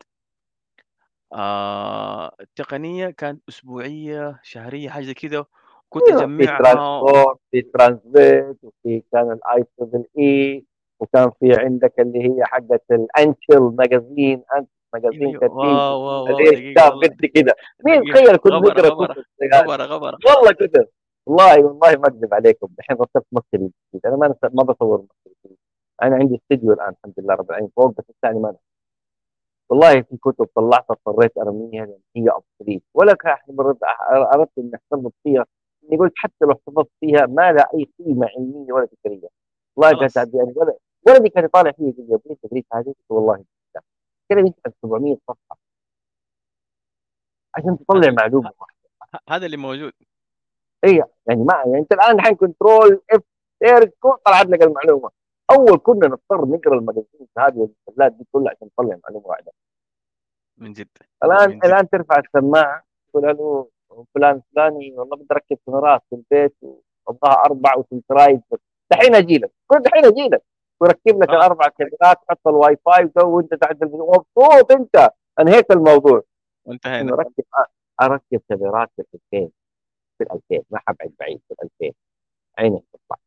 آآ، تقنية كانت أسبوعية، شهرية، حاجة زي كده، كنت أيوه في أجمّعها ترانسبورت، في ترانسبيت، وفي كان الIEEE وكان في عندك اللي هي حقة الأنشل ماجازين، أيوه، ماجازين فيه واو، واو، كتاب كده، مين تخيل غبرة، نقرا غبرة، غبرة، والله كده، والله والله ما أكذب عليكم، دحين رتبت مكتبي الجديد، أنا ما نس ما باصور مكتبي الجديد، أنا عندي استديو الآن الحمد لله رب العالمين. فوق بس الثاني ما والله في كتب طلعتها اضطريت أرميها لأن هي obsolete. ولا ك مرات أ أردت إني أحتفظ فيها، إني قلت حتى لو احتفظت فيها ما لها أي قيمة علمية ولا فكرية، والله كانت يعني ولد ولدي كان يطالع فيّا يقول لي: "يا أبوي التدريس هذه؟" "والله لأ." كلمة عن 700 صفحة. عشان تطلّع ال ه معلومة واحدة. ه هذا اللي موجود، هي يعني ما يعني أنت الآن الحين control كو طلعت لك المعلومة، أول كنا نضطر نقرأ ال magazines هذه والمجلات دي كلها عشان نطلع معلومة واحدة، من جد، الآن من جد، الآن ترفع السماعة تقول ألو فلان الفلاني والله بدي أركب كاميرات في البيت 4 وتلترايد. بس دحين أجي لك، قُل دحين أجي لك. ويركب لك خلاص ال4 كاميرات وحط الواي فاي وسوي وأنت تعدل مبسوط أنت، أنهيت الموضوع، وانتهينا، إنه ركب أ أركب كاميرات في ال2000 في ال2000 ما حابعد بعيد في ال2000 عينك تطلع.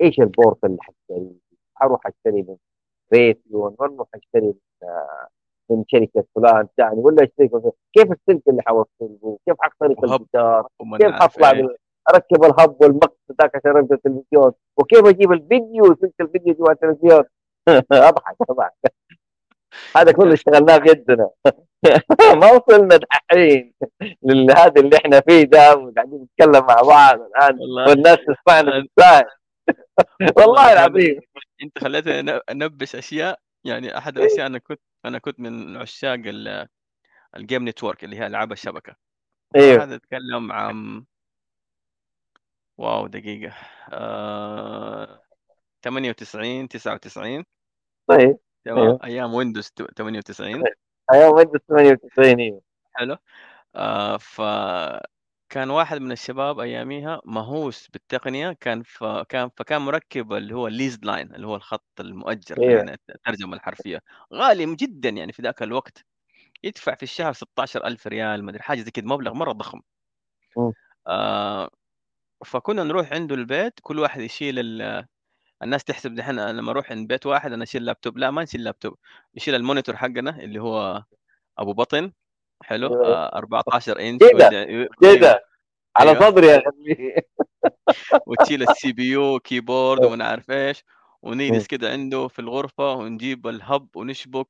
إيش البورصة اللي حاشتريه، أروح أشتري من ريفيون والّا حاشتري من من شركة فلان ثاني والّا أشتري من كيف السلك اللي حاوصله، كيف حاخترق وهب الجدار، كيف بال أركب الهب والمقص ذاك عشان أربط التلفزيون، وكيف أجيب الفيديو سلك الفيديو جوا التلفزيون؟ (laughs) أضحك أضحك. هذا كله يا اشتغلناه بيدنا. (laughs) ما وصلنا دحين لهذا اللي إحنا فيه ده وقاعدين نتكلم مع بعض والله. والناس تسمعنا (laughs) والله العظيم. أنت خلّيتني أن أنبّش أشياء، يعني أحد الأشياء أنا كنت أنا كنت من عشاق ال الgame network اللي هي ألعاب الشبكة، أيوه فهذا أتكلم عن واو دقيقة. آآ 98، 99 طيب. تمام، Windows ت 98 طيب أيام ويندوز 98 أيوه حلو، آآ فكان واحد من الشباب أياميها مهووس بالتقنية، كان ف كان فكان مركّب اللي هو الleased line اللي هو الخط المؤجّر أيوه. خلّينا الترجمة الحرفية، غالي جدًا يعني في ذاك الوقت، يدفع في الشهر 16,000 ريال ما أدري حاجة زي كده، مبلغ مرّة ضخم، آآ فكنا نروح عنده البيت كل واحد يشيل ال الناس تحسب دحين لمّا أروح عند بيت واحد أنا أشيل لابتوب، لا ما نشيل لابتوب، نشيل ال monitor حقنا اللي هو أبو بطن. حلو، آآ 14 إنش كده. والّا أيوه، كده على أيوه، صدري يا أخليه (laughs) وتشيل الCPU keyboard وما أنا عارف إمم، ونجلس كده عنده في الغرفة ونجيب الهب ونشبك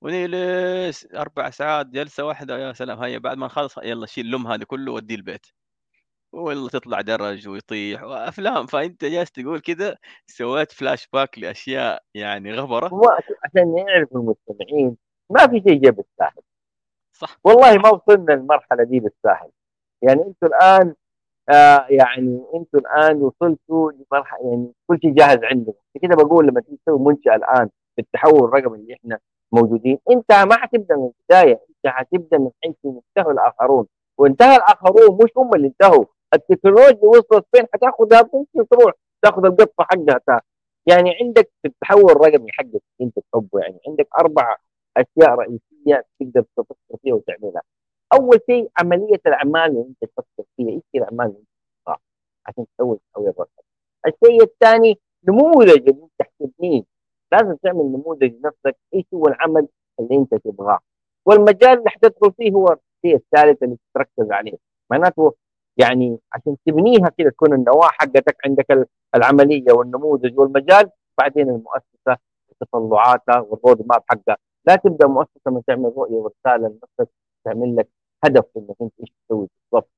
ونجلس 4 ساعات جلسة واحدة. يا سلام، هيا بعد ما نخلص يالّا شيل لُم هذا كله وديه البيت، والله تطلع درج ويطيح وأفلام، فأنت جالس تقول كده سويت flash back لأشياء يعني عش عشان يعرفوا المستمعين ما في شيء جا بالساهل، صح، والله ما وصلنا للمرحلة دي بالساهل، يعني أنتم الآن آآ يعني أنتم الآن وصلتوا لمرح يعني كل شيء جاهز عندكم، كده باقول لمّا تيجي تسوي منشأة الآن في التحول الرقمي اللي إحنا موجودين، أنت ما حتبدأ من البداية، أنت حتبدأ من حيث انتهى الآخرون، وانتهى الآخرون مش هم اللي انتهوا، التكنولوجيا وصلت فين؟ حتاخدها تمشي تروح تاخد القطة حقها تا. يعني عندك التحول الرقمي حقك أنت تحبه يعني. عندك 4 أشياء رئيسية تقدر تفكر فيها وتعملها. أول شيء عملية الأعمال اللي أنت تفكر فيها. إيش الأعمال اللي أنت تبغاها عشان تسوي تسوي الرقم الشيء الثاني نموذج اللي أنت تبنيه لازم تعمل نموذج لنفسك. إيش هو العمل اللي أنت تبغاه؟ والمجال اللي حتدخل فيه هو الشيء الثالث اللي تركز عليه. معناته يعني عشان تبنيها كده تكون النواة حقتك عندك العملية والنموذج والمجال بعدين المؤسسة وتطلعاتها والرود ماب حقها. لا تبدأ مؤسسة من تعمل رؤية ورسالة لنفسك تعمل لك هدف إنك أنت إيش تسوي بالضبط.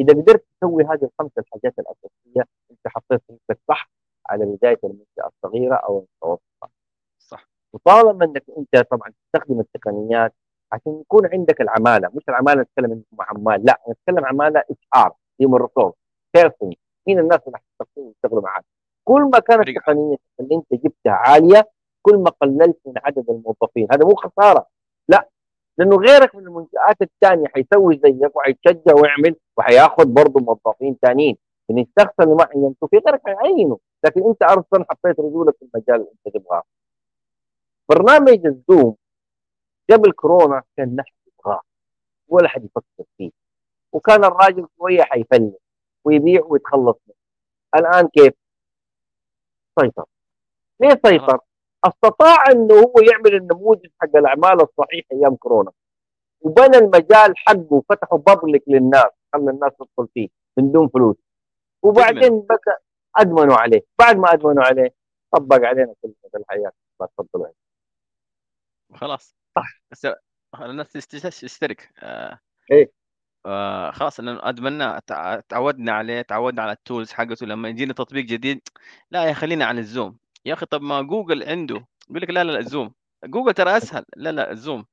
إذا قدرت تسوي هذه الخمسه الحاجات الأساسية أنت حطيت نفسك صح على بداية المنشأة الصغيرة أو المتوسطة. صح. وطالما إنك أنت طبعا تستخدم التقنيات عشان يكون عندك العمالة مش العمالة نتكلم إنكم عمال لا نتكلم عمالة HR human resource person مين الناس اللي يشتغلوا معاك؟ كل ما كانت التقنيه اللي أنت جبتها عالية كل ما قللت من عدد الموظفين. هذا مو خسارة لا لأنه غيرك من المنشآت الثانية حيسوي زيك وحيتشجع ويعمل وحياخذ برضه موظفين ثانيين من الشخص اللي ما عينته في غيرك حيعينه. لكن أنت أصلا حطيت رجولك في المجال اللي أنت تبغاه. برنامج الزوم قبل كورونا كان نحن نبغاه ولا حد يفكر فيه. وكان الراجل شوية حيفلس ويبيع ويتخلص منه. الآن كيف؟ سيطر. ليه سيطر؟ استطاع إنه هو يعمل النموذج حق الأعمال الصحيح أيام كورونا. وبنى المجال حقه وفتحه بابليك للناس خلى الناس تدخل فيه من دون فلوس. وبعدين بدا أدمنوا عليه. بعد ما أدمنوا عليه طبق علينا كلمه الحياة. تفضلوا خلاص. صح الناس تشترك. آه. إيه. آه خلاص لأنه ادمنا تعودنا عليه تعودنا على ال tools حقته. لما يجينا تطبيق جديد لا يا خلينا على ال Zoom. يا أخي طب ما جوجل عنده. يقول لك لا لا ال Zoom Google ترى أسهل. لا لا ال Zoom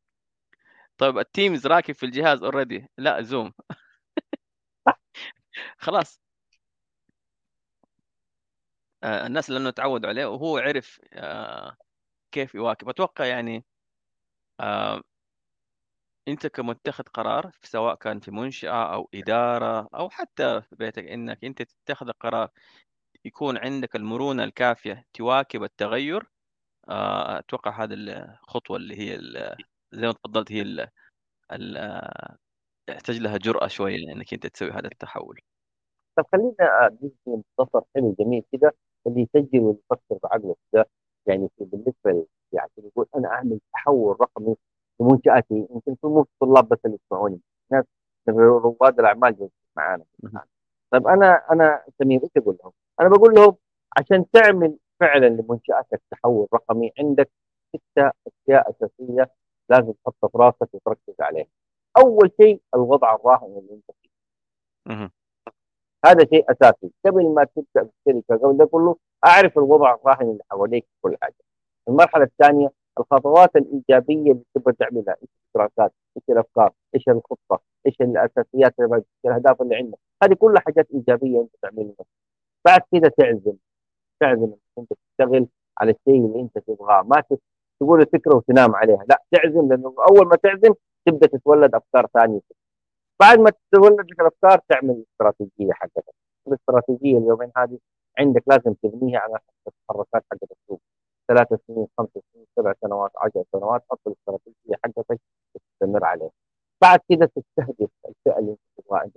طيب ال Teams راكب في الجهاز already لا Zoom. (laughs) خلاص. آه الناس لأنه تعودوا عليه وهو عرف آه كيف يواكب. أتوقع يعني آه أنت كمتخذ قرار سواء كان في منشأة أو إدارة أو حتى في بيتك إنك أنت تتخذ قرار يكون عندك المرونة الكافية تواكب التغير آه، أتوقع هذه الخطوة اللي هي زي ما تفضلت هي يحتاج لها جرأة شوية إنك أنت تسوي هذا التحول. طب خلينا اديك مختصر حلو جميل كده اللي يسجل ويفكر بعقله ده يعني بالنسبة يعني يقول أنا أعمل تحول رقمي في منشاتي يمكن مو الطلاب بس اللي يسمعوني ناس رواد الأعمال معانا طيب أنا أنا سمير إيش أقول لهم؟ أنا بقول لهم عشان تعمل فعلا لمنشآتك تحول رقمي عندك ستة أشياء أساسية لازم تحطها في راسك وتركز عليها. أول شيء الوضع الراهن اللي أنت فيه. هذا شيء أساسي قبل ما تبدأ في الشركة قبل ده كله أعرف الوضع الراهن اللي حواليك في كل حاجة. المرحلة الثانية الخطوات الإيجابية اللي تبغى تعملها، إيش الاشتراكات؟ إيش الأفكار؟ إيش الخطة؟ إيش الأساسيات إيش الأهداف اللي عندك؟ هذه كلها حاجات إيجابية أنت تعملها. بعد كده تعزم تعزم انك أنت تشتغل على الشيء اللي أنت تبغاه ما تقول الفكرة وتنام عليها لا تعزم لأنه أول ما تعزم تبدأ تتولد أفكار ثانية بعد ما تتولد لك الأفكار تعمل استراتيجية حقتك الأستراتيجية اليومين هذه عندك لازم تبنيها على التحركات حقت السوق ثلاث سنين خمس سنين سبع سنوات عشر سنوات حط الاستراتيجية حقتك وتستمر عليها بعد كده تستهدف الفئة اللي انت تبغاها انت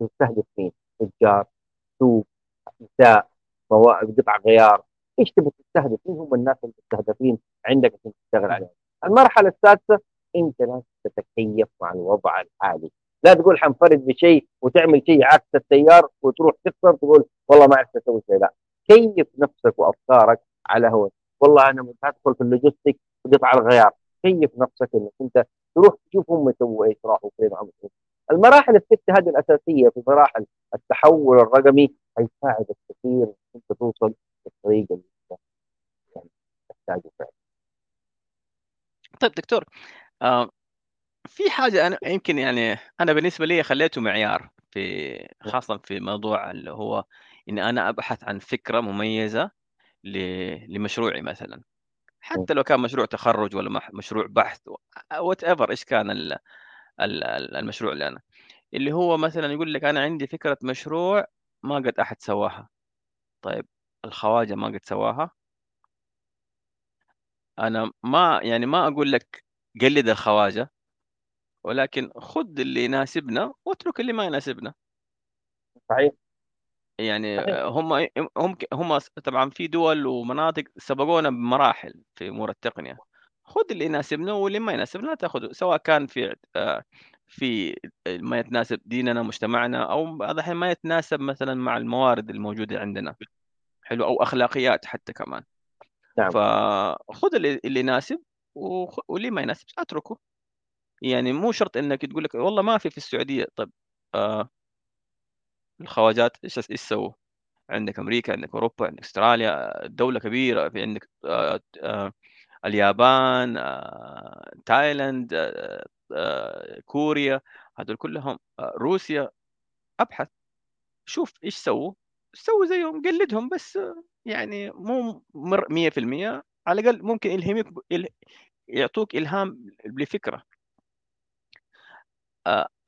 تستهدف مين؟ تجار سوق نساء قطع غيار إيش تبي تستهدف؟ مين هم الناس المستهدفين عندك عشان تشتغل عليهم؟ المرحلة السادسة انت لازم تتكيف مع الوضع الحالي لا تقول حنفرد بشيء وتعمل شيء عكس التيار وتروح تخسر تقول والله ما عرفت أسوي شيء لا كيف نفسك وأفكارك على هو والله أنا ادخل في اللوجيستيك وقطع الغيار. كيف نفسك إنك أنت تروح تشوف هم يسووا إيش راحوا فين عملوا المراحل الستة هذه الأساسية في مراحل التحول الرقمي حيساعدك كثير أنت توصل بالطريقة اللي أنت يعني تحتاجه فعلا. طيب دكتور آه في حاجة أنا يمكن يعني أنا بالنسبة لي خليته معيار في خاصة في موضوع اللي هو اني أنا أبحث عن فكرة مميزة لمشروعي مثلا. حتى لو كان مشروع تخرج ولا مشروع بحث وات ايفر إيش كان المشروع اللي أنا. اللي هو مثلا يقول لك أنا عندي فكرة مشروع ما قد أحد سواها. طيب الخواجة ما قد سواها. أنا ما يعني ما أقول لك قلد الخواجة ولكن خذ اللي يناسبنا واترك اللي ما يناسبنا. صحيح. يعني هم هم هم طبعا في دول ومناطق سبقونا بمراحل في أمور التقنية. خذ اللي يناسبنا واللي ما يناسبنا لا تأخذه سواء كان في آه، في ما يتناسب ديننا مجتمعنا أو بعض الأحيان ما يتناسب مثلا مع الموارد الموجودة عندنا حلو أو أخلاقيات حتى كمان. نعم. فخذ اللي, يناسب واللي ما يناسب أتركه. يعني مو شرط إنك تقول لك والله ما في في السعودية. طيب آه الخواجات إيش إيش سووا؟ عندك أمريكا عندك أوروبا عندك أستراليا دولة كبيرة في عندك آه آه اليابان آه تايلاند كوريا هذول كلهم روسيا أبحث شوف إيش سووا سووا زيهم قلدهم بس يعني مو مر 100% على الأقل ممكن يلهمك يعطوك إلهام لفكرة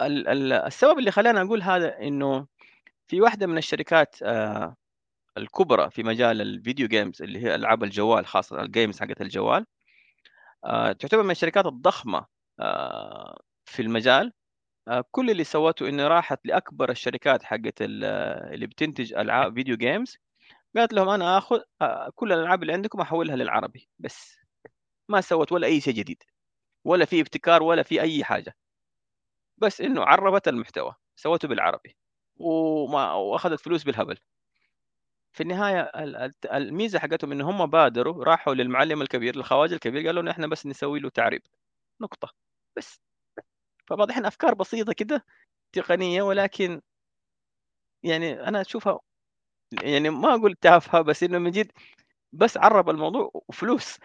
ال- ال- السبب اللي خلاني أقول هذا إنه في واحدة من الشركات آه، الكبرى في مجال ال video games اللي هي ألعاب الجوال خاصة ال games حقت الجوال آه، تعتبر من الشركات الضخمة آه، في المجال. كل اللي سوته إنه راحت لأكبر الشركات حقت ال- اللي بتنتج ألعاب video games قالت لهم أنا آخذ كل الألعاب اللي عندكم أحولها للعربي بس. ما سوت ولا أي شيء جديد ولا في ابتكار ولا في أي حاجة. بس إنه عربت المحتوى سوته بالعربي. وما وأخذت فلوس بالهبل. في النهاية ال- ال- الميزة حقتهم إن هم بادروا راحوا للمعلم الكبير للخواجة الكبير قالوا إحنا بس نسوي له تعريب. نقطة. بس. فبعض الأحيان أفكار بسيطة كده تقنية ولكن يعني أنا أشوفها يعني ما أقول تافهة بس إنه من جد بس عرب الموضوع وفلوس.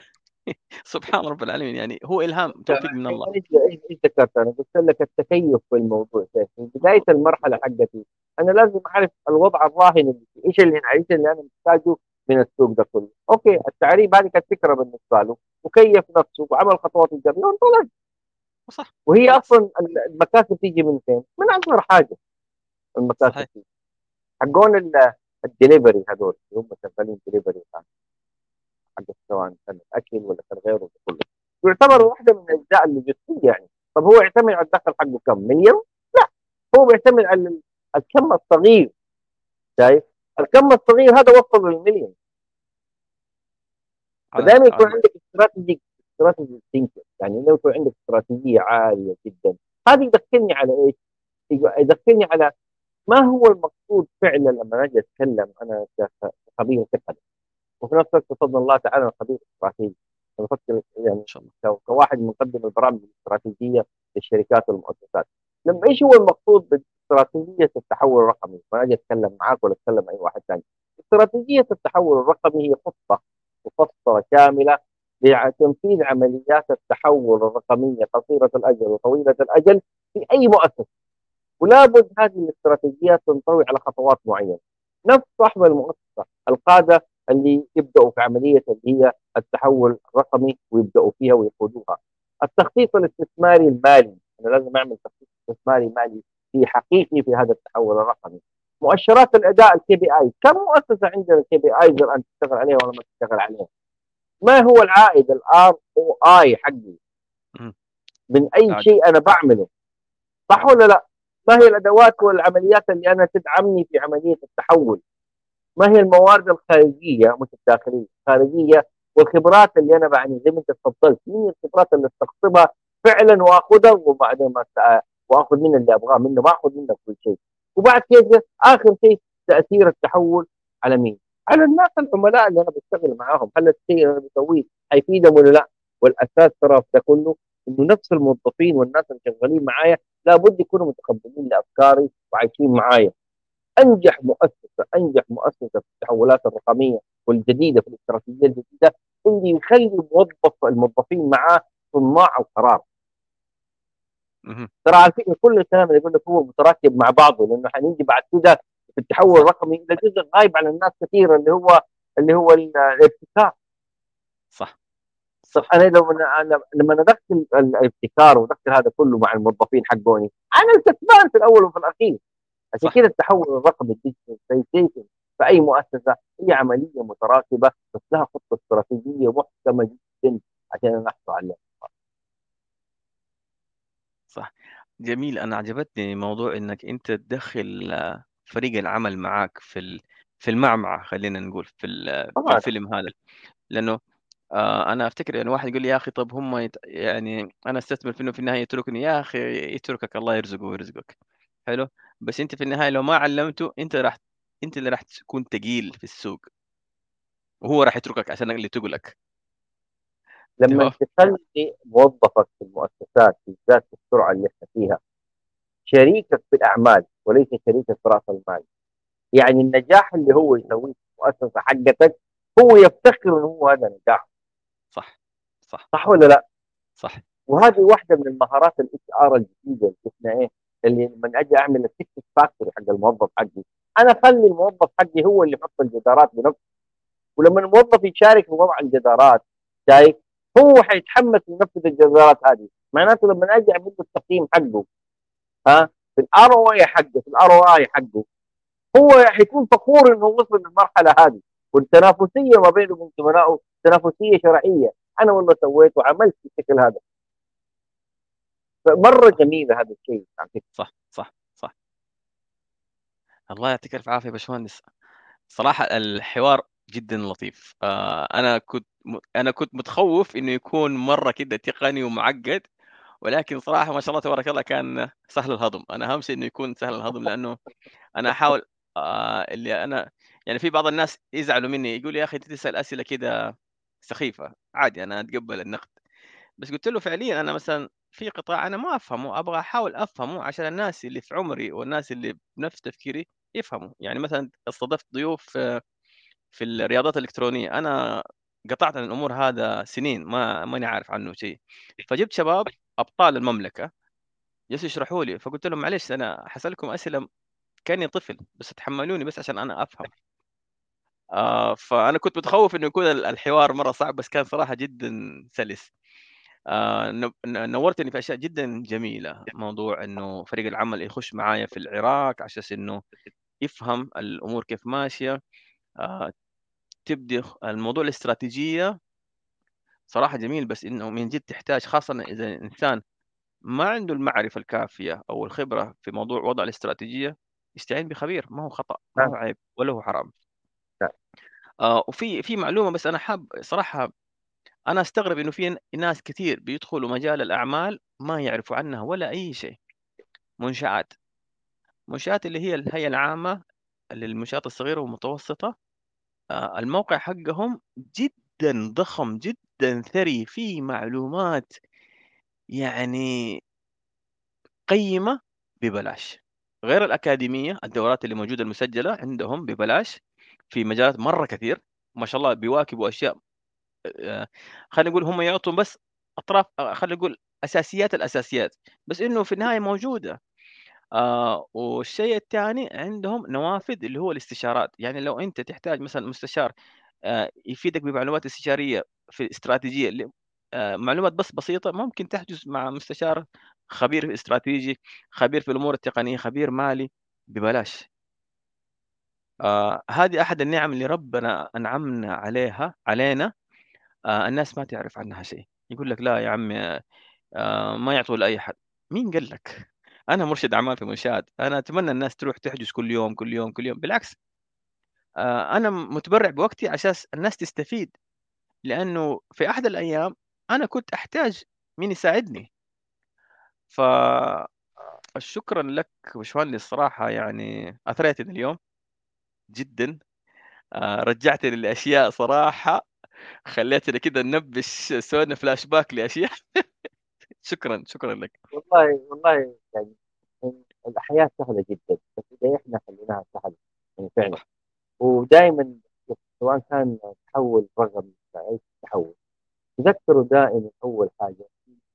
(laughs) سبحان رب العالمين يعني هو إلهام توفيق من الله إيش إيش ذكرت أنا قلت لك التكيف في الموضوع في بداية المرحلة حقتي أنا لازم أعرف الوضع الراهن اللي فيه. إيش اللي إيش اللي أنا محتاجه من السوق ده كله أوكي التعريب هذه كانت فكرة بالنسبة له وكيف نفسه وعمل خطوات ايجابيه وانطلق صح وهي. أصلا المكاسب تيجي من فين؟ من أصغر حاجة المكاسب. تيجي حقون ال- الدليفري هذول اللي هم شغالين دليفري حق سواء كان اكل ولا كان غيره كله يعتبر واحدة من الأجزاء اللوجستيه يعني طب هو يعتمد على الدخل حقه كم؟ مليون؟ لا هو بيعتمد على ال- الكم الصغير شايف؟ الكم الصغير هذا وصل للمليون فدائما يكون عندك استراتيجي استراتيجي ثينكر يعني لو يكون عندك استراتيجية عالية جدا هذا يدخلني على إيش؟ يدخلني على ما هو المقصود فعلا لما أجي أتكلم أنا كخبير تقني وفي نفس الوقت بفضل الله تعالى خبير استراتيجي بفكر يعني إن شاء الله كو- كواحد من مقدم البرامج الاستراتيجية للشركات والمؤسسات لما إيش هو المقصود باستراتيجية التحول الرقمي؟ ما أجي أتكلم معاك ولا أتكلم مع أي واحد ثاني. استراتيجية التحول الرقمي هي خطة مفصله شامله لتنفيذ عمليات التحول الرقمية قصيرة الأجل وطويلة الأجل في أي مؤسسة. ولا بد هذه الاستراتيجيات تنطوي على خطوات معينة. نفس صاحب المؤسسة القادة اللي يبدأوا في عملية اللي هي التحول الرقمي ويبدأوا فيها ويقودوها. التخطيط الاستثماري المالي، أنا لازم أعمل تخطيط استثماري مالي في حقيقي في هذا التحول الرقمي. مؤشرات الأداء ال KPI، كم مؤسسة عندنا ال KPIs الان تشتغل عليها ولا ما تشتغل عليها؟ ما هو العائد ال ROI حقي. من أي عاد. شيء أنا بعمله صح ولا لا؟ ما هي الأدوات والعمليات اللي أنا تدعمني في عملية التحول؟ ما هي الموارد الخارجية مش الداخليه، الخارجيه والخبرات اللي أنا يعني زي ما أنت تفضلت، مين الخبرات اللي استقطبها فعلا وأخذها وبعدين ما وأخذ من اللي أبغاه منه ما أخذ منه كل شيء. وبعد كده آخر شيء تأثير التحول على مين؟ على الناس العملاء اللي أنا بشتغل معاهم، هل الشيء اللي أنا بسويه حيفيدهم ولا لا؟ والأساس ترى في ده كله إنه نفس الموظفين والناس اللي شغالين معايا لابد يكونوا متقبلين لأفكاري وعايشين معايا. أنجح مؤسسة أنجح مؤسسة في التحولات الرقمية والجديدة في الاستراتيجية الجديدة اللي يخلي موظف الموظفين معاه صناع القرار. ترى على فكرة كل الكلام اللي يقول لك هو متراكب مع بعضه لأنه حنيجي بعد كده في التحول الرقمي إلى جزء غايب على الناس كثير اللي هو اللي هو ال- الابتكار. صح. طب أنا لو أنا لما ندخل الابتكار وادخل هذا كله مع الموظفين حقوني أنا الكسبان في الأول وفي الأخير. عشان. كده التحول الرقمي الديجيتال في أي مؤسسة هي عملية متراكبة بس لها خطة استراتيجية محكمة جدا عشان نحصل عليها صح. جميل، أنا عجبتني موضوع إنك أنت تدخّل آه، فريق العمل معاك في في المعمعة خلّينا نقول، في في الفيلم هذا، لأنه آآ أنا أفتكر يعني واحد يقول لي: "يا أخي طَب هم يت يعني أنا أستثمر في إنه في النهاية يتركني." يا أخي يتركك. الله يرزقه ويرزقك، حلو؟ بس أنت في النهاية لو ما علّمته أنت راح أنت اللي راح تكون تقيل في السوق، وهو راح يتركك عشان اللي تُقلك، لما؟ تخلي موظفك في المؤسسات بالذات في السرعة اللي إحنا فيها شريكك في الأعمال وليس شريكك في رأس المال يعني النجاح اللي هو يسويه في المؤسسة حقتك هو يفتخر انه هو هذا نجاح صح، صح، صح ولا لا؟ صح، وهذه واحدة من المهارات ال HR الجديدة اللي إحنا إيه اللي لما أجي أعمل ال tactic factory حق الموظف حقي. أنا اخلي الموظف حقي هو اللي يحط الجدارات بنفسه. ولما الموظف يشارك في وضع الجدارات شايف؟ هو حيتحمس ينفذ الجدارات هذه. معناته لما أجي أعمل له التقييم حقه ها في ال ROI حقه في ال ROI حقه هو حيكون فخور إنه وصل للمرحلة هذه. والتنافسية ما بينه وبين زملائه تنافسية شرعية. أنا والله سويت وعملت بالشكل هذا. فمره جميلة هذا الشيء صح، صح، صح. الله يعطيك ألف عافية يا باشمهندس. صراحة الحوار جدًا لطيف. آآ أنا كنت م أنا كنت متخوّف إنه يكون مرّة كده تقني ومعقّد، ولكن صراحة ما شاء الله تبارك الله كان سهل الهضم. أنا أهم شيء إنه يكون سهل الهضم، لأنه أنا أحاول آآ اللي أنا يعني في بعض الناس يزعلوا منّي، يقولوا: "يا أخي أنت تسأل أسئلة كده سخيفة." عادي أنا أتقبّل النقد. بس قُلت له فعليًا أنا مثلًا في قطاع أنا ما أفهمه، أبغى أحاول أفهمه عشان الناس اللي في عمري والناس اللي بنفس تفكيري يفهموا. يعني مثلًا استضفت ضيوف آه، في الرياضات الإلكترونية، أنا قطعت عن الأمور هذا سنين ما ماني عارف عنه شيء، فجِبت شباب أبطال المملكة جالسوا يشرحوا لي، فقُلت لهم: "معلش أنا حاسألكم أسئلة كأني طفل، بس اتحملوني بس عشان أنا أفهم." آآ، فأنا كنت متخوّف إنه يكون ال الحوار مرّة صعب، بس كان صراحة جدًا سلس. ن نوّرتني في أشياء جدًا جميلة، موضوع إنه فريق العمل يخش معايا في العراق على أساس إنه يفهم الأمور كيف ماشية، آآ تبدي الموضوع الاستراتيجية صراحة جميل، بس إنه من جد تحتاج خاصةً إذا الإنسان ما عنده المعرفة الكافية أو الخبرة في موضوع وضع الاستراتيجية، يستعين بخبير، ما هو خطأ، ما هو نعم عيب ولا هو حرام. نعم. آآ وفي في معلومة بس أنا حاب صراحة أنا أستغرب إنه في ناس كتير بيدخلوا مجال الأعمال ما يعرفوا عنها ولا أي شيء، منشآت. منشآت اللي هي الهيئة العامة للمنشآت الصغيرة والمتوسطة، آآ الموقع حقهم جدًا ضخم، جدًا ثري، فيه معلومات يعني قيّمة ببلاش، غير الأكاديمية الدورات اللي موجودة المسجلة عندهم ببلاش في مجالات مرّة كثير، ما شاء الله بيواكبوا أشياء آآ خلّينا نقول هم يعطوا بس أطراف آآ خلّينا نقول أساسيات الأساسيات، بس إنه في النهاية موجودة. آآ والشيء التاني عندهم نوافذ اللي هو الاستشارات، يعني لو أنت تحتاج مثلًا مستشار آآ يفيدك بمعلومات استشارية في استراتيجية ل آآ معلومات بس بسيطة، ممكن تحجز مع مستشار خبير استراتيجي، خبير في الأمور التقنية، خبير مالي ببلاش. آآ هذه أحد النِّعَم اللي ربنا أنعمنا عليها علينا، الناس ما تعرف عنها شيء، يقول لك: "لا يا عمي آآ ما يعطوه لأي حد." مين قال لك؟ أنا مرشد أعمال في منشآت، أنا أتمنى الناس تروح تحجز كل يوم، كل يوم، كل يوم، بالعكس آآ أنا متبرع بوقتي أساس الناس تستفيد، لأنه في أحد الأيام أنا كنت أحتاج مين يساعدني، ف شكرًا لك باشمهندس. صراحة يعني أثريتني اليوم جدًا، رجعتني لأشياء صراحة. خلّيتنا كده ننبّش سوينا فلاش باك لأشياء (laughs) شكرًا، شكرًا لك. والله والله يعني الحياة سهلة جدا بس إذا إحنا خليناها سهلة يعني فعلا. ودائما سواء كان تحول رغم أي تحول تذكروا دائما أول حاجة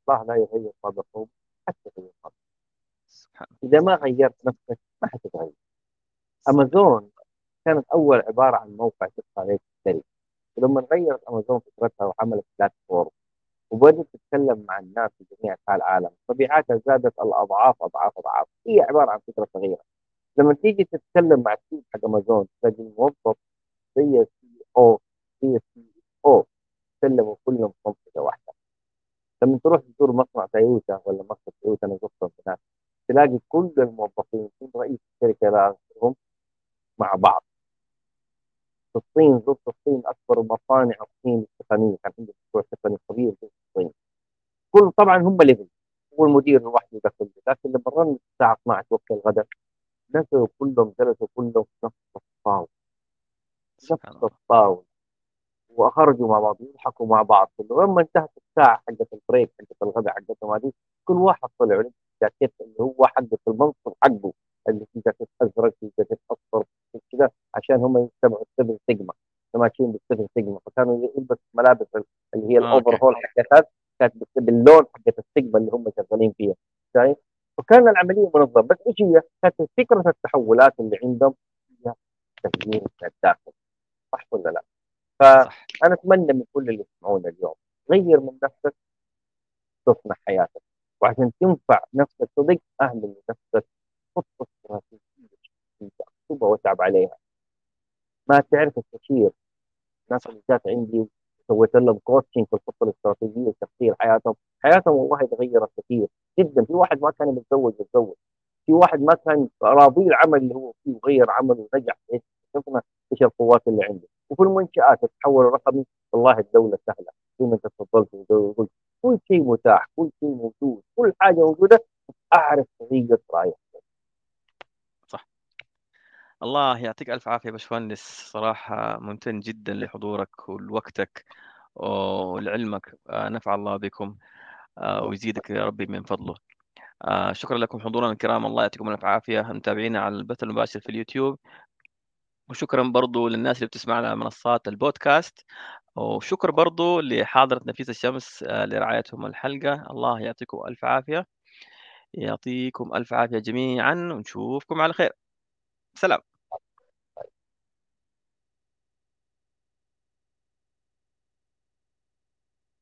الله لا يغير بقوم حتى يغير بهم. سبحان إذا ما غيرت نفسك ما حتتغير. امازون كانت أول عبارة عن موقع تدخل عليه تشتري ولما غيرت أمازون فكرتها وعملت بلاتفورم وبدأت تتكلم مع الناس في جميع أنحاء العالم مبيعاتها زادت الأضعاف أضعاف أضعاف. هي عبارة عن فكرة صغيرة. لما تيجي تتكلم مع ال team حق أمازون تلاقي الموظف زي ال CEO زي ال CEO تكلموا كلهم في منطقه واحدة. لما تروح تزور مصنع تويوتا ولا مصنع تويوتا أنا زرتهم هناك تلاقي كل الموظفين كل رئيس الشركة راسهم مع بعض. الصين زرت الصين أكبر مصانع الصين التقنية. كان عندهم مشروع تقني كبير في الصين. كل طبعا هم level. هو المدير لوحده ده كله لكن لما رن الساعة 12 وقت الغداء نزلوا كلهم جلسوا كلهم في نفس الطاولة. نفس الطاولة. وخرجوا مع بعض يضحكوا مع بعض. لما انتهت الساعة حقت ال break حقت الغداء حقتهم هذه كل واحد طلع ولبس جاكيت اللي هو حقه في المنصب حقه. اللي فيه جاكيت أزرق فيه جاكيت أصفر كذا عشان هم يتبعوا ال Six Sigma ماشيين بال Six Sigma فكانوا يلبس ملابس اللي هي آه، الاوفر هول حقتها كانت باللون حقت السيجما اللي هم شغالين فيها شايف؟ فكان العملية منظمة بس إيش هي؟ كانت فكرة التحولات اللي عندهم هي تغيير الداخل صح ولا لا؟ فأنا أتمنى من كل اللي يسمعونا اليوم غير من نفسك تصنع حياتك وعشان تنفع نفسك صدق اهمل لنفسك خطه استراتيجيه اكتبها واتعب عليها. ما تعرف التشير الناس اللي جات عندي سويت لهم coaching في الخطة الاستراتيجية لتغيير حياتهم. حياتهم والله تغيرت كثير جدا. في واحد ما كان متزوج يتزوج. في واحد ما كان راضي العمل اللي هو فيه وغير عمله ونجح. شفنا إيش القوات اللي عنده. وفي المنشآت التحول الرقمي والله الدولة سهلة. زي ما انت تفضلت كل شيء متاح كل شيء موجود كل حاجة موجودة. أعرف طريقة رايح الله يعطيك ألف عافية باشمهندس. صراحة ممتن جدا لحضورك ولوقتك ولعلمك. آه، نفع الله بكم آه، ويزيدك يا ربي من فضله. آه، شكرا لكم حضورنا الكرام. الله يعطيكم ألف عافية. متابعينا على البث المباشر في اليوتيوب. وشكرا برضو للناس اللي بتسمعنا على منصات البودكاست. وشكر برضو لحاضرة نفيس الشمس لرعايتهم الحلقة. الله يعطيكم ألف عافية. يعطيكم ألف عافية جميعا. ونشوفكم على خير. سلام.